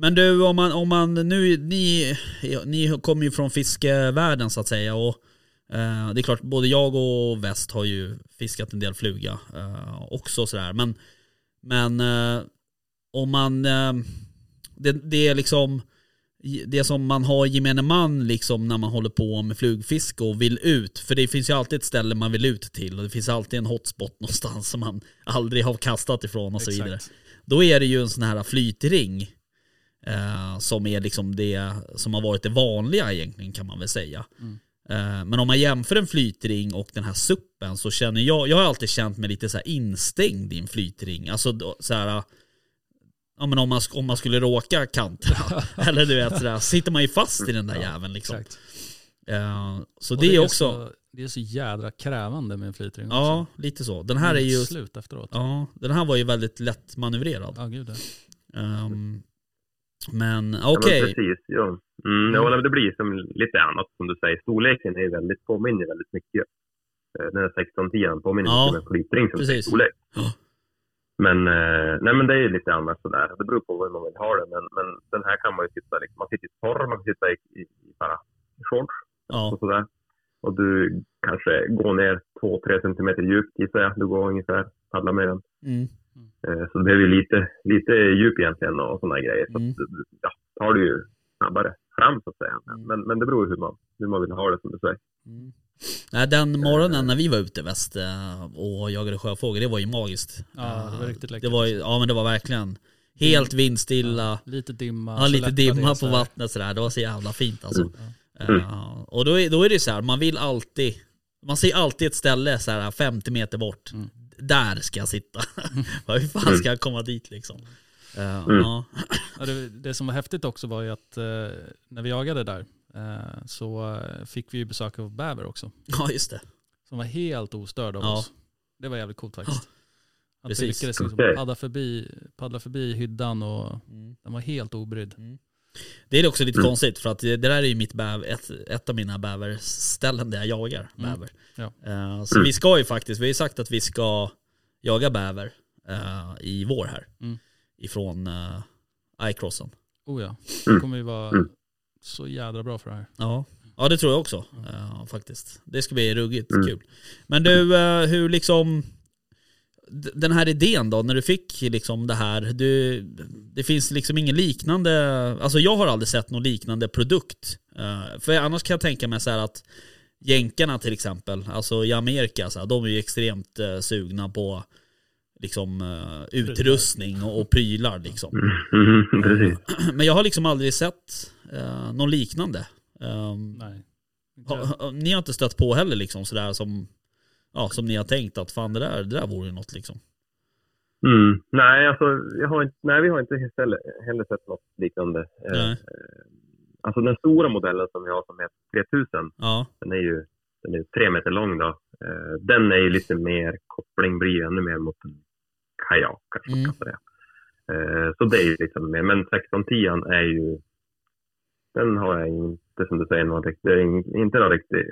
Men du, om man, om man nu, ni, ni kommer ju från fiskevärlden så att säga och eh, det är klart, både jag och Väst har ju fiskat en del fluga eh, också sådär. Men, men eh, om man, eh, det, det är liksom, det som man har gemene man liksom när man håller på med flugfiske och vill ut. För det finns ju alltid ett ställe man vill ut till och det finns alltid en hotspot någonstans som man [LAUGHS] aldrig har kastat ifrån och så Exakt. vidare. Då är det ju en sån här flytring eh, som är liksom det som har varit det vanliga egentligen kan man väl säga. Eh, men om man jämför en flytring och den här suppen så känner jag, jag har alltid känt mig lite så instängd i en flytring. Alltså då- så här, ja men om man, om man skulle råka kantra, [LAUGHS] eller du vet sådär, sitter man ju fast i den där jäveln liksom. Eh, så Och det, är också, Så, det är så jädra krävande med en flytring också. ja lite så. Den här är ju, Slut efteråt. ja den här var ju väldigt lätt manövrerad. Ja, gud ja. Ehm, men Ja, okej, men precis, ja. Mm, ja, men det blir som lite annat som du säger. Storleken är väldigt, påminner väldigt mycket. Eh, Den här 1610 påminner Ja, mycket om en flytring som precis. storlek. Ja. Men, eh, nej, men det är lite annat sådär. Det beror på hur man vill ha det. Men, men den här kan man ju sitta liksom, man sitter i torr, man kan sitta i, i, i bara shorts ja, och sådär. Och du kanske går ner 2-3 centimeter djupt gissar jag. Du går ungefär, paddlar med den. mm, Eh, Så det behöver ju lite, lite djup egentligen och sådana grejer. Så Mm. att, ja, tar du ju snabbare fram så att säga. Mm. Men, men det beror ju hur man, hur man vill ha det som du säger. mm. Nej, den morgonen när vi var ute väst eh, och jagade sjöfågel, det var ju magiskt. Ja, det var Eh, riktigt läckert. Det var ja men det var verkligen helt vindstilla. Lite dimma. Ja, lite dimma det på vattnet sådär. Det var så jävla fint alltså. Mm. Eh, och då är, då är det så här, man vill alltid, man ser alltid ett ställe så här 50 meter bort. Mm. Där ska jag sitta. [LAUGHS] Hur fan ska jag komma dit liksom? Mm. ja. Ja, det, det som var häftigt också var ju att eh, när vi jagade där eh, så fick vi ju besök av bäver också. ja, just det. Som var helt ostörd av Ja. oss. Det var jävligt coolt faktiskt. Att vi lyckades liksom paddla, förbi, paddla förbi hyddan och Mm. den var helt obrydd. Det är också lite Mm. konstigt för att det där är ju mitt bäver, ett, ett av mina bäverställen där jag jagar Mm. bäver. Ja. Eh, så vi ska ju faktiskt, vi har ju sagt att vi ska jaga bäver eh, i vår här. Mm. Ifrån uh, iCrossen. Oh ja, Mm. det kommer ju vara Mm. så jädra bra för det här. Ja. ja, det tror jag också eh, faktiskt. Det ska bli ruggigt Mm. kul. Men du, eh, hur liksom den här idén då, när du fick liksom det här, du, det finns liksom ingen liknande, alltså jag har aldrig sett någon liknande produkt. Eh, för annars kan jag tänka mig så här att jänkarna till exempel, alltså i Amerika, så här, de är ju extremt eh, sugna på liksom eh, utrustning och, och prylar liksom. Mm, precis. [CLEARS THROAT] Men jag har liksom aldrig sett någon liknande. Um, Nej. Ha, ni har inte stött på heller liksom sådär som, ja, som ni har tänkt att fan det där, det där vore ju något liksom. Mm. Nej, alltså, jag har inte, nej, vi har inte heller, heller sett något liknande. Eh, Nej. eh, Alltså den stora modellen som vi har som heter 3000, Ja, den är ju den är tre meter lång då. Eh, Den är ju lite mer, koppling blir ju ännu mer mot en kajak kanske man Mm. kan säga. Så det är ju liksom mer, men 1610 är ju, den har jag inte som du säger, någon riktig, det är in- inte någon riktig,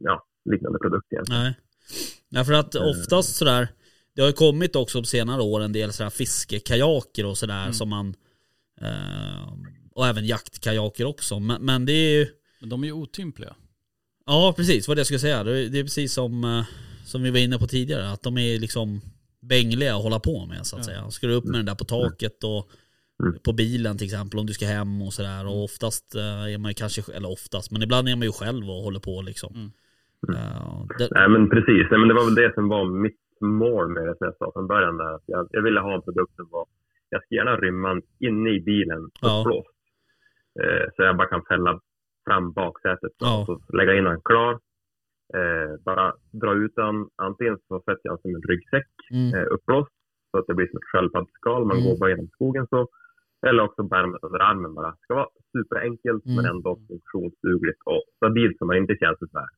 ja, liknande produkt egentligen. nej. Nej för att oftast sådär, det har ju kommit också på senare år en del sådär fiskekajaker och sådär som man, eh, och även jaktkajaker också. Men, men det är ju, Men de är ju otympliga. ja precis vad det jag skulle säga. Det är, det är precis som, eh, som vi var inne på tidigare, att de är liksom bängliga att hålla på med så att Ja. säga. Ska du upp med den där på taket och Mm. på bilen till exempel om du ska hem och sådär. Och oftast eh, är man ju kanske, eller oftast, men ibland är man ju själv och håller på liksom. Mm. Eh, det, Nej men precis, Nej, men det var väl det som var mitt mål med det som jag sa från början. Där. Jag, jag ville ha en produkt som var, jag ska gärna rymma inne i bilen Ja. Eh, så jag bara kan fälla fram baksätet Ja. och lägga in den klar. Eh, bara dra ut den, antingen så sätter jag den som en ryggsäck mm, eh, uppblåst så att det blir som ett sköldpaddsskal, man Mm. går bara genom skogen så. Eller också bär man under armen bara. Det ska vara superenkelt Mm. men ändå funktionsdugligt och stabilt så man inte känns så här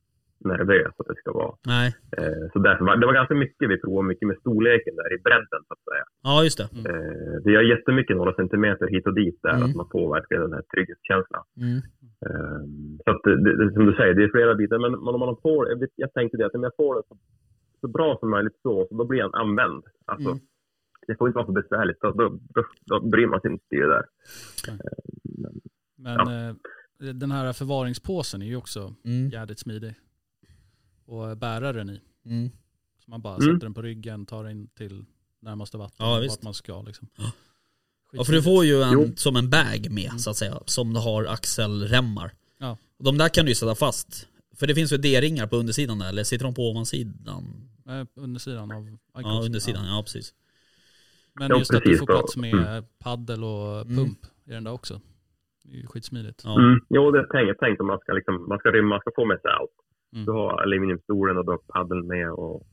nervös att det ska vara. nej. Eh, så därför var, det var ganska mycket vi provade, mycket med storleken där i bredden så att säga. Ja just det. Eh, det gör jättemycket några centimeter hit och dit där, Mm. att man får verkligen den här trygghetskänslan. Mm. Eh, så att det, det, som du säger, det är flera bitar, men om man har på jag, vet, jag tänkte det att om jag får det så, så bra som möjligt så, så då blir den använd. Alltså, Mm. det får inte vara för besvärligt. Då, då, då, då bryr man sig inte det där. Men Ja. eh, den här förvaringspåsen är ju också Mm. jävligt smidig. Och bära den i. Mm. Så man bara Mm. sätter den på ryggen, tar den till närmaste vatten, Ja, vart man ska liksom. Ja för du får ju en, Jo. som en bag med så att säga, som har axelremmar. Ja. Och de där kan du ju sätta fast. För det finns ju D-ringar på undersidan där, eller sitter de på ovansidan? Eh, undersidan av Ja, Icos. undersidan, ja, precis. Men Ja, just att du precis får plats med paddel och Mm. pump i den där också. Det är ju skitsmidigt. Ja. Mm. Jo, det är tänkt, tänkt om man ska, liksom, man ska rymma, man ska få med sig allt. Mm. Du har aluminiumstolen och du har paddeln med och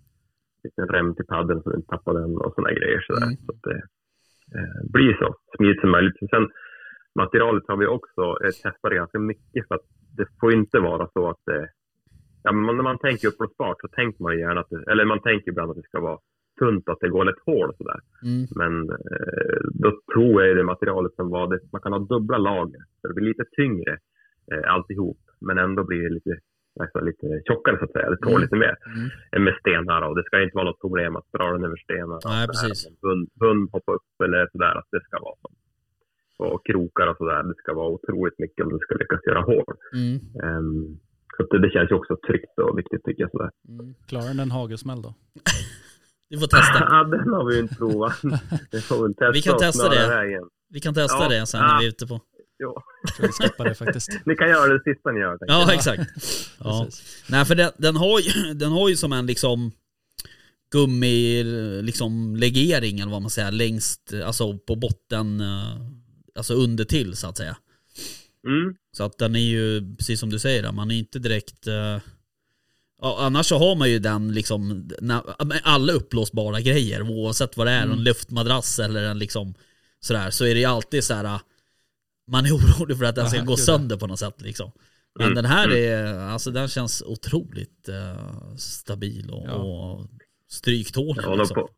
en rem till paddeln så du inte tappar den och sådana grejer. Sådär. Mm. Så att det eh, blir så smidigt som möjligt. Sen materialet har vi också eh, testat ganska mycket för att det får inte vara så att det, ja, men när man tänker uppblåsbart så tänker man gärna att det, eller man tänker ibland att det ska vara tunt, att det går lätt hål och sådär. Mm. Men eh, då tror jag det materialet som var det, man kan ha dubbla lager. Så det blir lite tyngre eh, alltihop, men ändå blir det lite, alltså, lite tjockare så att säga. Det tål Mm. lite mer Mm. än med stenar och det ska inte vara något problem att dra den över stenar. och Nej, precis. Hund, hund hoppa upp eller sådär, att det ska vara så. Och krokar och sådär, det ska vara otroligt mycket om du ska lyckas göra hål. Mm. Um, så att det, det känns ju också tryggt och viktigt tycker jag. Sådär. Mm. Klarar den en hagelsmäll då? [LAUGHS] Du får testa. Ja, den har vi ju inte provat. [LAUGHS] Testa Vi kan testa det. Vi kan testa Ja. det sen när vi är ute på. Jo. Jag tror vi skippar det faktiskt. Ni kan göra det sista ni gör. Ja, exakt. [LAUGHS] Ja. Nej för den, den, har ju, den har ju som en liksom gummi liksom legering eller vad man säger längst, alltså på botten, eh, alltså under till så att säga. Mm. Så att den är ju, precis som du säger, man är inte direkt ja, annars så har man ju den liksom, alla uppblåsbara grejer oavsett vad det är, en luftmadrass eller en liksom sådär, så är det ju alltid så här. Man är orolig för att den ska Ja, gå sönder på något sätt liksom. Men Mm, den här mm. är, alltså den känns otroligt eh, stabil och, Ja. och stryktålig Ja, liksom. på,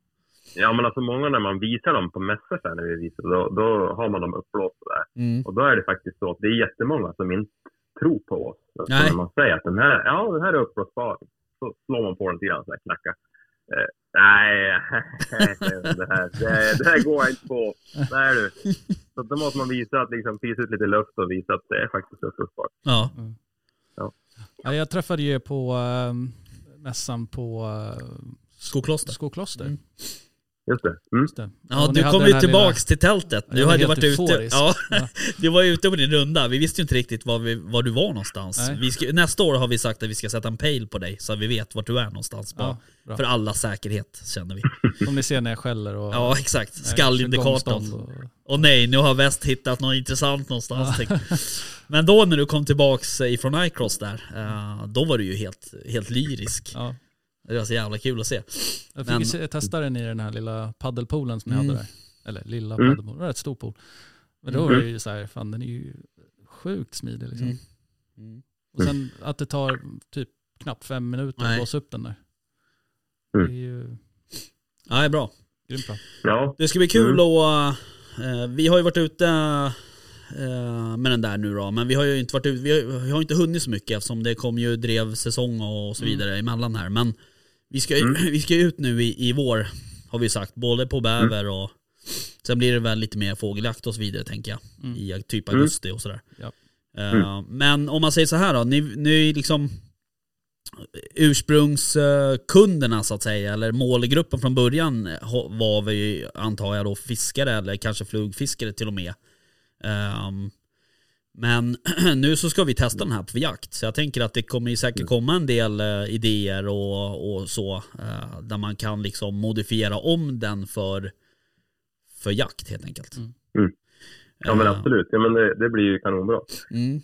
ja, men alltså många när man visar dem på mässor så här, när vi visar, då, då har man dem uppblåsta där. Mm. Och då är det faktiskt så att det är jättemånga som inte tror på oss. Så Nej. när man säger att den här, ja, den här är uppblåsbar, så slår man på den lite grann så här, knackar. Nej, [LAUGHS] det här, det, det här går jag inte på. Nej du. Så då måste man visa att liksom, pisa ut lite luft och visa att det är faktiskt uppblåsbart. Ja. Ja, jag träffade ju på äh, mässan på äh, Skokloster. Skokloster. Mm. Just det. Mm. Just det. Ja, Och du kom ju här tillbaks till tältet. Ja, Du hade varit ute. Ja, Ja. [LAUGHS] du var ute på din runda. Vi visste ju inte riktigt var, vi, var du var någonstans. Ska, nästa år har vi sagt att vi ska sätta en pejl på dig så att vi vet vart du är någonstans. Ja. För alla säkerhet känner vi. [LAUGHS] Som ni ser när jag skäller och... Ja, exakt. Nej, Skallindikatorn. och- Och nej, nu har väst hittat något intressant någonstans. jag. [LAUGHS] Men då när du kom tillbaks ifrån iCross där, eh, då var du ju helt, helt lyrisk. Ja. Det var så jävla kul att se. Jag fick Men- se- testa den i den här lilla paddelpoolen som ni Mm. hade där. Eller lilla Mm. paddelpool, det var rätt stor pool. Men då var det ju så här, fan den är ju sjukt smidig liksom. Mm. Mm. Och sen att det tar typ knappt fem minuter Nej. att blåsa upp den där. Mm. Det är ju Ja, det är bra. grymt bra. Ja. Det ska bli kul Mm. och eh, vi har ju varit ute eh, med den där nu då, men vi har ju inte varit ute, vi har, vi har inte hunnit så mycket eftersom det kom ju drevsäsong och så Mm. vidare emellan här. Men vi ska, Mm. [CLEARS THROAT] vi ska ut nu i, i vår, har vi sagt, både på bäver och sen blir det väl lite mer fågeljakt och så vidare tänker jag. Mm. I typ Mm. augusti och sådär. Ja. Eh, Men om man säger så här då, ni, ni är liksom ursprungskunderna så att säga, eller målgruppen från början var vi antar jag då fiskare eller kanske flugfiskare till och med. Ehm, men [CLEARS THROAT] nu så ska vi testa den här på jakt, så jag tänker att det kommer ju säkert komma en del eh, idéer och, och så, eh, där man kan liksom modifiera om den för, för jakt helt enkelt. Mm. Mm. Ja men Eh, absolut. Ja, men det, det blir ju kanonbra. Mm,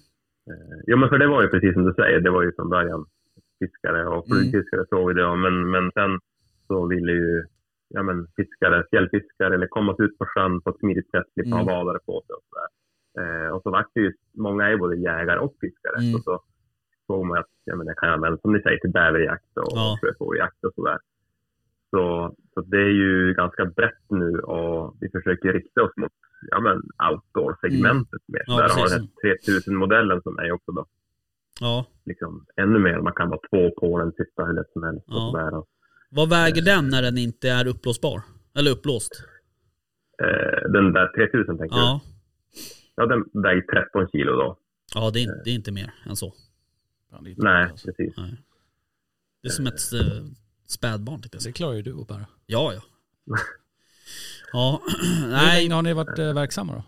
Ja men för det var ju precis som du säger, det var ju från början fiskare och Mm. flugfiskare såg vi det. Men, men sen så ville ju ja, men fiskare, fjällfiskare eller komma ut på sjön på ett smidigt sätt, slippa Mm. ha vadare på sig och sådär. Eh, och så vart det ju, många är ju både jägare och fiskare. Mm. Så, så såg man att ja, men det kan användas, som ni säger, till bäverjakt och Ja. sjöfågeljakt och sådär. Så, så det är ju ganska brett nu och vi försöker rikta oss mot ja, men outdoor-segmentet mer. Ja, Där har den här 3000-modellen som är också då ja. liksom ännu mer. Man kan vara två på den, sitta hur lätt som helst. Ja. Och sådär. Och, Vad väger den när den inte är uppblåsbar? Eller uppblåst? Eh, den där 3000 tänker du? Ja, Ja, den väger 13 kilo då. ja det, är, det är inte mer än så. Inte Nej, bra, alltså. precis. Nej. Det är som ett äh, spädbarn jag Det klarar ju du att bära. Ja, ja. [LAUGHS] Ja, [CLEARS THROAT] Hur nej. länge har ni varit eh, verksamma då?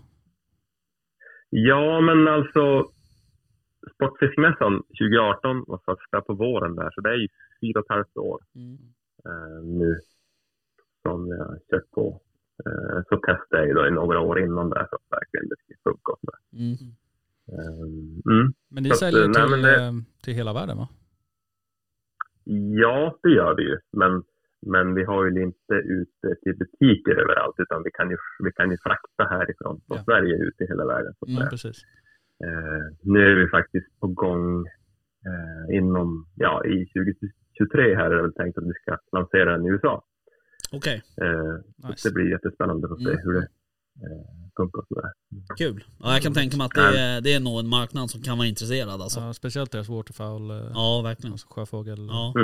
Ja, men alltså Sportfiskmässan 2018 var första på våren där, så det är ju fyra och ett halvt år Mm. eh, nu som jag har kört på. Eh, så testade jag ju då i några år innan där så att verkligen det ska funka. Mm. Eh, mm. Men ni Så säljer nej, till, men det- eh, till hela världen va? Ja, det gör vi ju. Men, men vi har ju inte ute till butiker överallt utan vi kan ju, vi kan ju frakta härifrån från Ja. Sverige ut i hela världen. Så att Mm. Precis. Eh, nu är vi faktiskt på gång eh, inom, ja i 2023 här är det väl tänkt att vi ska lansera den i USA. Okej, Eh, Nice. Det blir jättespännande att se Mm. hur det eh, funkar. sådär. kul. Ja, jag kan tänka mig att det är, det är nog en marknad som kan vara intresserad alltså. Ja, speciellt deras waterfowl, eh, Ja, verkligen. alltså sjöfågel. Ja.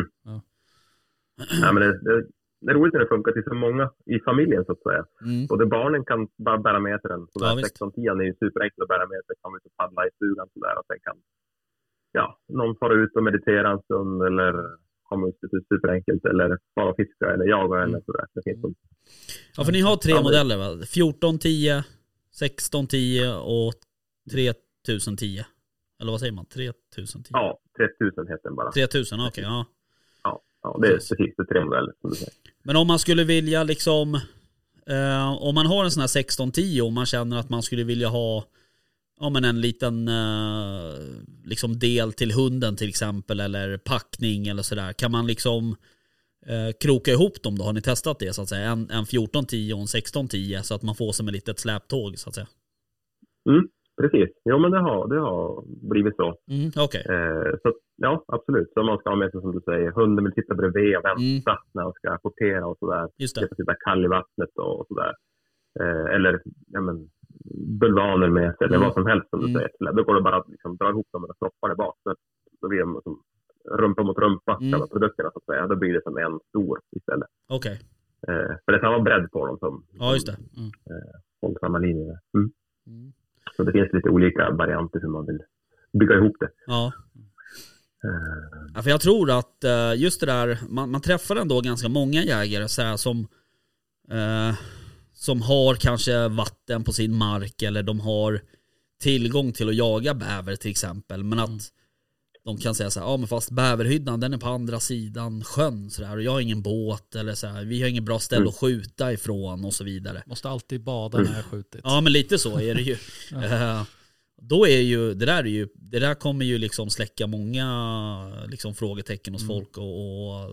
Ja, men det, det, det är roligt när det funkar till så många i familjen så att säga. Mm. Både barnen kan bara bära med sig den. Så Ja, där visst. 16-10 är ju superenkelt att bära med sig. Kan vi ut och paddla i stugan så där och sen kan ja, någon fara ut och meditera en stund eller det är superenkelt eller bara fiska eller jaga eller sådär. Det finns mm. Ja, för ni har tre Ja, modeller va? 14, 10, 16, 10 och 3010. Eller vad säger man? 3010? Ja, 3000 heter den bara. 3000, okej. ja. Ja, ja, det är Precis. precis det tre modeller som du säger. Men om man skulle vilja liksom, eh, om man har en sån här 1610 och man känner att man skulle vilja ha ja, men en liten eh, liksom del till hunden till exempel eller packning eller sådär. Kan man liksom eh, kroka ihop dem då? Har ni testat det så att säga? En, en 1410 och en 1610 så att man får som ett litet släptåg så att säga. Mm, precis. Jo, men det har, det har blivit så. Mm, Okej. Eh, så ja, absolut. Så man ska ha med sig som du säger, hunden vill sitta bredvid och vänta när han ska apportera och sådär. Just det. Sitta kall i vattnet och, och sådär. Eh, eller ja, men, bulvaner med sig eller Mm. vad som helst som du Mm. säger. Då går det bara att liksom, dra ihop dem och stoppa det bak. Så, då blir de som rumpa mot rumpa, Mm. själva produkterna så att säga. Då blir det som en stor istället. Okej. Eh, för det är samma bredd på dem som, Ja, just det. som eh, håller samma linje. Mm. Mm. Så det finns lite olika varianter hur man vill bygga ihop det. Ja. Eh, Ja, för jag tror att eh, just det där, man, man träffar ändå ganska många jägare så här, som, eh, som har kanske vatten på sin mark eller de har tillgång till att jaga bäver till exempel. Men att de kan säga så här, ja men fast bäverhyddan den är på andra sidan sjön så där, och jag har ingen båt eller så här, vi har ingen bra ställe Mm. att skjuta ifrån och så vidare. Måste alltid bada när jag skjutit. Ja men lite så är det ju. [LAUGHS] [LAUGHS] Eh, Då är ju, det där är ju, det där kommer ju liksom släcka många liksom frågetecken hos Mm. folk och, och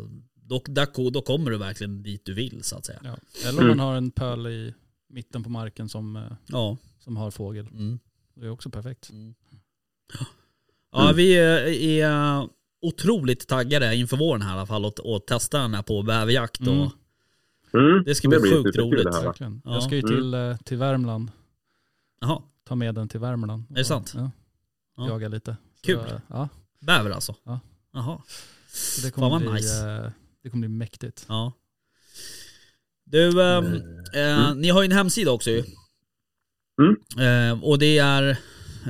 då, där, då kommer du verkligen dit du vill så att säga. Ja. Eller om man har en pöl i mitten på marken som, eh, Ja. som har fågel. Mm. Det är också perfekt. Ja vi är, är otroligt taggade inför våren här i alla fall och, och testa den här på bäverjakt och Mm. Mm, Det ska bli blir sjukt roligt. att. Jag ska ju till, eh, till Värmland. Jaha, Ta med den till Värmland. Är det sant? Ja. Ja. Jaga lite. Så, Kul. eh, Ja, bäver alltså? Ja. Jaha, så det Fan, kommer, vad bli, nice. Eh, det kommer bli mäktigt. ja. Du, ehm, eh, ni har ju en hemsida också ju. Mm. Eh, och det är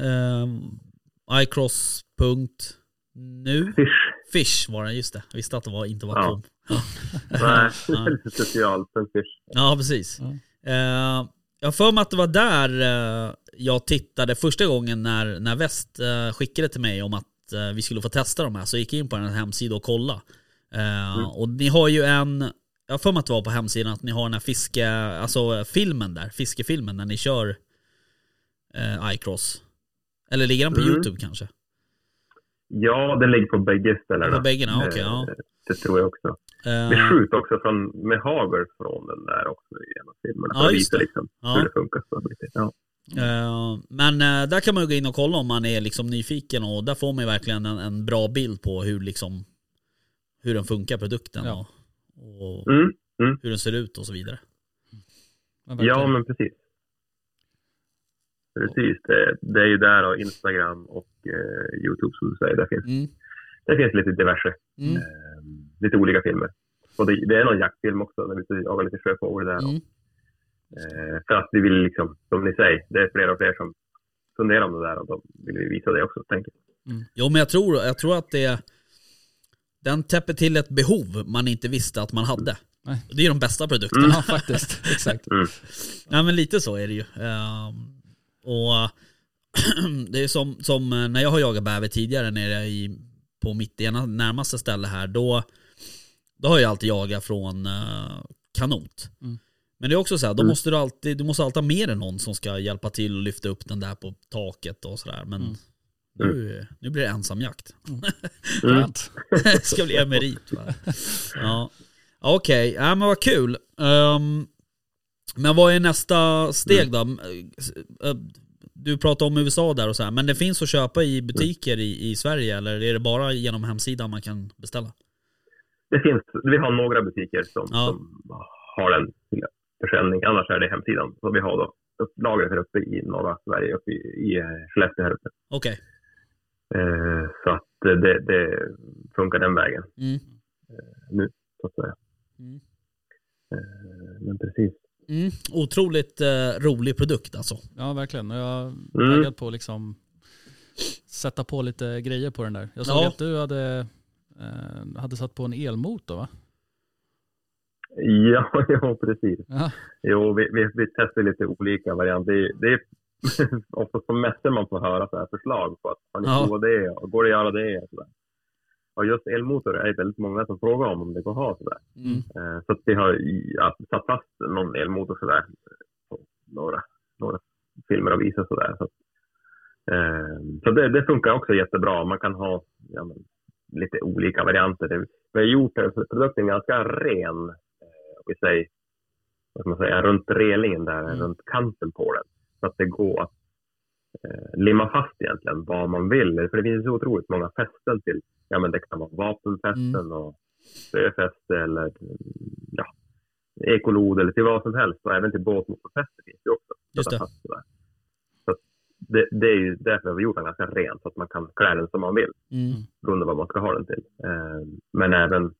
eh, icross.nu Fish. Fish var det, just det. Jag visste att det var, inte var Ja. kom. [LAUGHS] Nej. En fish. Ja, precis. Ja. Eh, jag har för mig att det var där eh, jag tittade första gången när, när Väst eh, skickade till mig om att eh, vi skulle få testa de här. Så gick jag in på den här hemsidan och kolla. Eh, Och ni har ju en, jag har för mig att det var på hemsidan att ni har den här fiske, alltså filmen där, fiskefilmen när ni kör eh, iCross. Eller ligger den på Mm. YouTube kanske? Ja, den ligger på bägge ställena. På bägge, okej, ja. Eh, Det tror jag också. Eh, Vi skjuter också från, med hagel från den där också i en av filmerna. Ja, För att visa det. liksom Ja. hur det funkar. Så. Ja. Eh, men eh, där kan man ju gå in och kolla om man är liksom nyfiken och där får man ju verkligen en, en bra bild på hur liksom hur den funkar produkten Ja. och, och Mm. Mm. hur den ser ut och så vidare. Ja, men precis. Precis, det, det är ju där och Instagram och eh, Youtube som du säger. Där finns, Mm. det finns lite diverse, Mm. eh, lite olika filmer. Och det, det är någon jaktfilm också när vi och jagar lite sjöfågel där. Mm. Eh, för att vi vill liksom, som ni säger, det är fler och fler som funderar om det där och då vill vi visa det också, tänker jag. Jo men jag tror, jag tror att det den täpper till ett behov man inte visste att man hade. Nej. Det är de bästa produkterna. Ja, faktiskt. Exakt. Ja men lite så är det ju. Ehm, och [CLEARS THROAT] det är som, som när jag har jagat bäver tidigare nere i, på mitt ena närmaste ställe här, då, då har jag alltid jagat från uh, kanot. Mm. Men det är också så här, då måste du alltid, du måste alltid ha med dig någon som ska hjälpa till och lyfta upp den där på taket och sådär. Men Mm. Nu, nu blir det ensamjakt. Skönt. det [LAUGHS] ska bli emerit va? Ja. Okej, ja, men vad kul. Ehm, men vad är nästa steg då? Eh, Du pratar om USA där och så här, men det finns att köpa i butiker i, i Sverige eller är det bara genom hemsidan man kan beställa? Det finns, vi har några butiker som, Ja. som har den till försäljning, annars är det hemsidan. Så vi har då lagret här uppe i norra Sverige, uppe i, i eh, Skellefteå här uppe. Okej. Eh, så att eh, det, det funkar den vägen Mm. nu, så att säga. Mm. Eh, men precis. Mm. Otroligt eh, rolig produkt alltså. Ja, verkligen. Och jag är Mm. taggad på att liksom sätta på lite grejer på den där. Jag såg Ja. att du hade, eh, hade satt på en elmotor va? Ja, [LAUGHS] ja precis. Ja, Jo, vi, vi, vi testar lite olika varianter. Det, det är ofta som mäster man får höra så här förslag på att har ni Ja. provat det och går det att göra det och sådär. Och just elmotor är det väldigt många som frågar om om det går att ha sådär. Mm. Eh, Så att vi har i- ja, satt fast någon elmotor sådär på några, några filmer och visar sådär. Så, att, eh, så det, det funkar också jättebra. Man kan ha ja, men, lite olika varianter. Det, vi har gjort så produkten ganska ren, eh, vi säger, vad ska man säga, runt relingen där, Mm. runt kanten på den. Så att det går att eh, limma fast egentligen vad man vill. För det finns så otroligt många fästen till, ja men det kan vara vapenfästen Mm. och spöfäste eller ja, ekolod eller till vad som helst. Och även till båtmotorfäste finns det också. Just det. Så det, det är ju därför vi har gjort den ganska ren, så att man kan klä den som man vill Mm. beroende på vad man ska ha den till. Eh, men även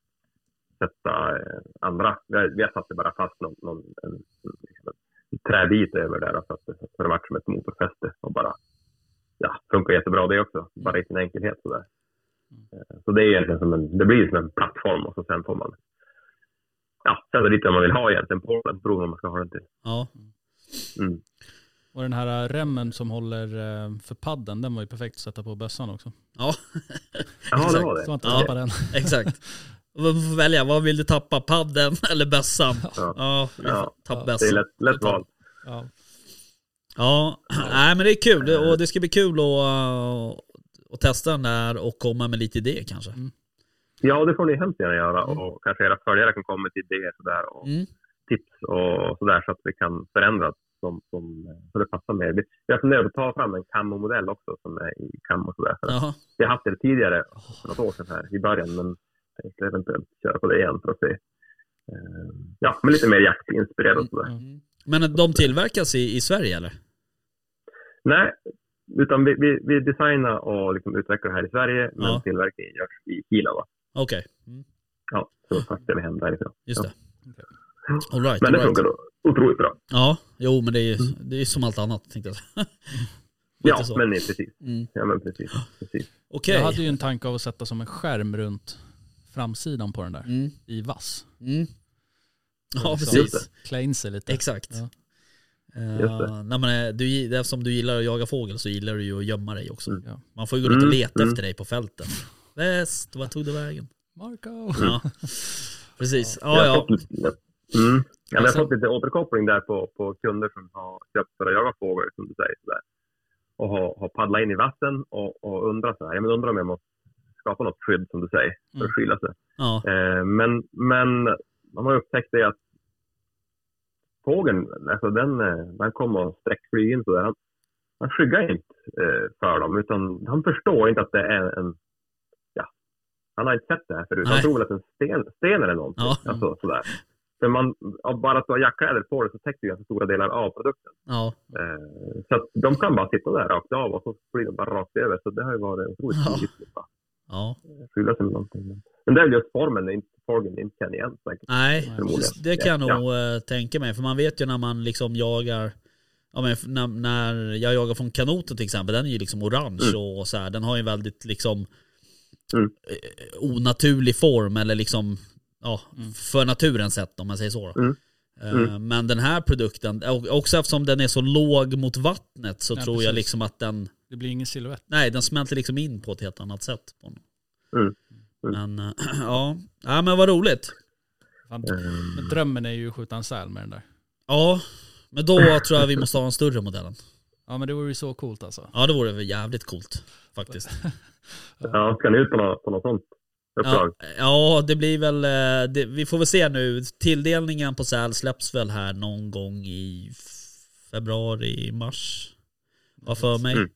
sätta eh, andra. Vi har, vi har satt det bara fast någon, någon en, en, liksom en träbit över där så att det, så att det har varit som ett motorfäste och bara ja, funkar jättebra det också. Bara i sin enkelhet sådär. Eh, så det är egentligen som en, det blir som en plattform och så sen får man ja, sätta dit vad man vill ha egentligen på den beroende på vad man ska ha den till. Ja. Mm. och den här remmen som håller eh, för padden, den var ju perfekt att sätta på bössan också. ja, Ja, det Exakt. var det. Så man inte Ja. tappar den. exakt. [LAUGHS] Man får välja, vad vill du tappa? Padden [LAUGHS] eller bössan? Ja. Ja, Ja, Det är lätt, lätt val. Ja. Ja, [CLEARS THROAT] nej men det är kul Det- och det ska bli kul att, uh, att testa den där och komma med lite idéer kanske. Ja, det får ni hemskt gärna göra och kanske era följare kan komma med idéer sådär och Mm. tips och sådär så att vi kan förändra som, som, så det passar mer. Har funderat på att ta fram en camo-modell också som är i camo och sådär. För. Vi har haft det tidigare för något år sedan här i början men tänkte eventuellt köra på det igen för att se. Eh, Ja, men lite mer jaktinspirerat och sådär. Mm. Men de tillverkas i, i Sverige eller? Nej, utan vi, vi, vi designar och liksom utvecklar det här i Sverige men Ja. tillverkningen görs i Kina. Va? Okej, mm. Ja, så fraktar vi hem därifrån. just Ja. det. All right, Men all det right. funkar då otroligt bra. Ja, jo men det är ju det är som allt annat tänkte jag. Ja, men nej, precis. Mm. Ja, men precis. precis. Okej. Jag hade ju en tanke av att sätta som en skärm runt framsidan på den där. Mm. I vass. Mm. Ja, Liksom precis. Klä in sig lite. Exakt. Ja. Det. nej, men, eh, du, eftersom du gillar att jaga fågel så gillar du ju att gömma dig också. Mm. Ja. Man får ju gå runt och Mm, leta mm. efter dig på fälten. Väst, vad tog du vägen? Marco! Ja, precis. Jag Ja, har ja. fått lite, mm. ja, har fått lite återkoppling där på, på kunder som har köpt för att jaga fågel, som du säger. Sådär. Och har, har paddlat in i vatten och, och undrar så här, ja, men undrar om jag måste skapa något skydd, som du säger, för Mm. att skylla sig. ja. Eh, men, men man har upptäckt det att fågeln, alltså den, eh, den kommer och sträckflyger in sådär. Han, han skyggar inte eh, för dem, utan han förstår inte att det är en, ja, han har inte sett det här förut. Nej. Han tror väl att en sten, sten eller någonting. Ja. Alltså, sådär. För man, bara att du har jackkläder på dig så täcker du ganska stora delar av produkten. ja. Så att de kan bara sitta där rakt av och så flyger de bara rakt över. Så det har ju varit otroligt Ja. Ja. fylla sig med någonting. Men, det är just formen, det är inte, formen inte känner igen säkert. Nej, det, kan jag Ja. nog eh, tänka mig. För man vet ju när man liksom jagar Ja men när, när jag jagar från kanoten till exempel, den är ju liksom orange och så här. Den har ju en väldigt liksom Mm. eh, onaturlig form eller liksom ja, för naturen sett om man säger så. Då. Mm. Eh, Men den här produkten, också eftersom den är så låg mot vattnet så Ja, tror jag precis. liksom att den, Det blir ingen silhuett. nej den smälter liksom in på ett helt annat sätt. På den. Mm. Men eh, [CLEARS THROAT] ja, ja men vad roligt. Fan, Ehm, Men drömmen är ju att skjuta en säl med den där. Ja, men då tror jag vi måste ha den större modellen. Ja men det vore ju så coolt alltså. Ja det vore jävligt coolt faktiskt. [LAUGHS] Ja, ska ni ut på något, på något sånt? Ja, ja det blir väl, eh, det, vi får väl se nu. Tilldelningen på säl släpps väl här någon gång i februari, mars. Vad för mig. Mm.